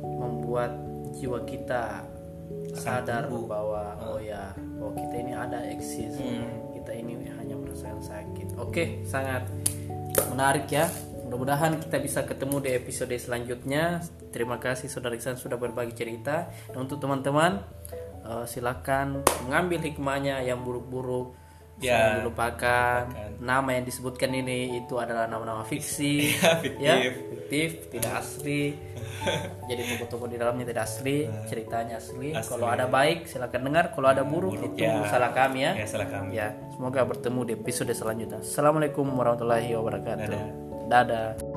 membuat jiwa kita sadar bahwa oh ya, oh kita ini ada eksis, kita ini hanya merasakan sakit. Oke, sangat menarik ya. Mudah-mudahan kita bisa ketemu di episode selanjutnya. Terima kasih Saudara Iksan sudah berbagi cerita. Dan untuk teman-teman, eh, silakan mengambil hikmahnya yang buruk-buruk. Ya, dilupakan nama yang disebutkan ini itu adalah nama-nama fiksi, Ya, fiktif. ya, fiktif, tidak asli. Jadi tokoh-tokoh di dalamnya tidak asli, ceritanya asli. Asli. Kalau ada baik silakan dengar, kalau ada buruk, Buruk, itu ya. salah kami ya. Ya salah kami. Ya, semoga bertemu di episode selanjutnya. Assalamualaikum warahmatullahi wabarakatuh. Dadah. Dadah.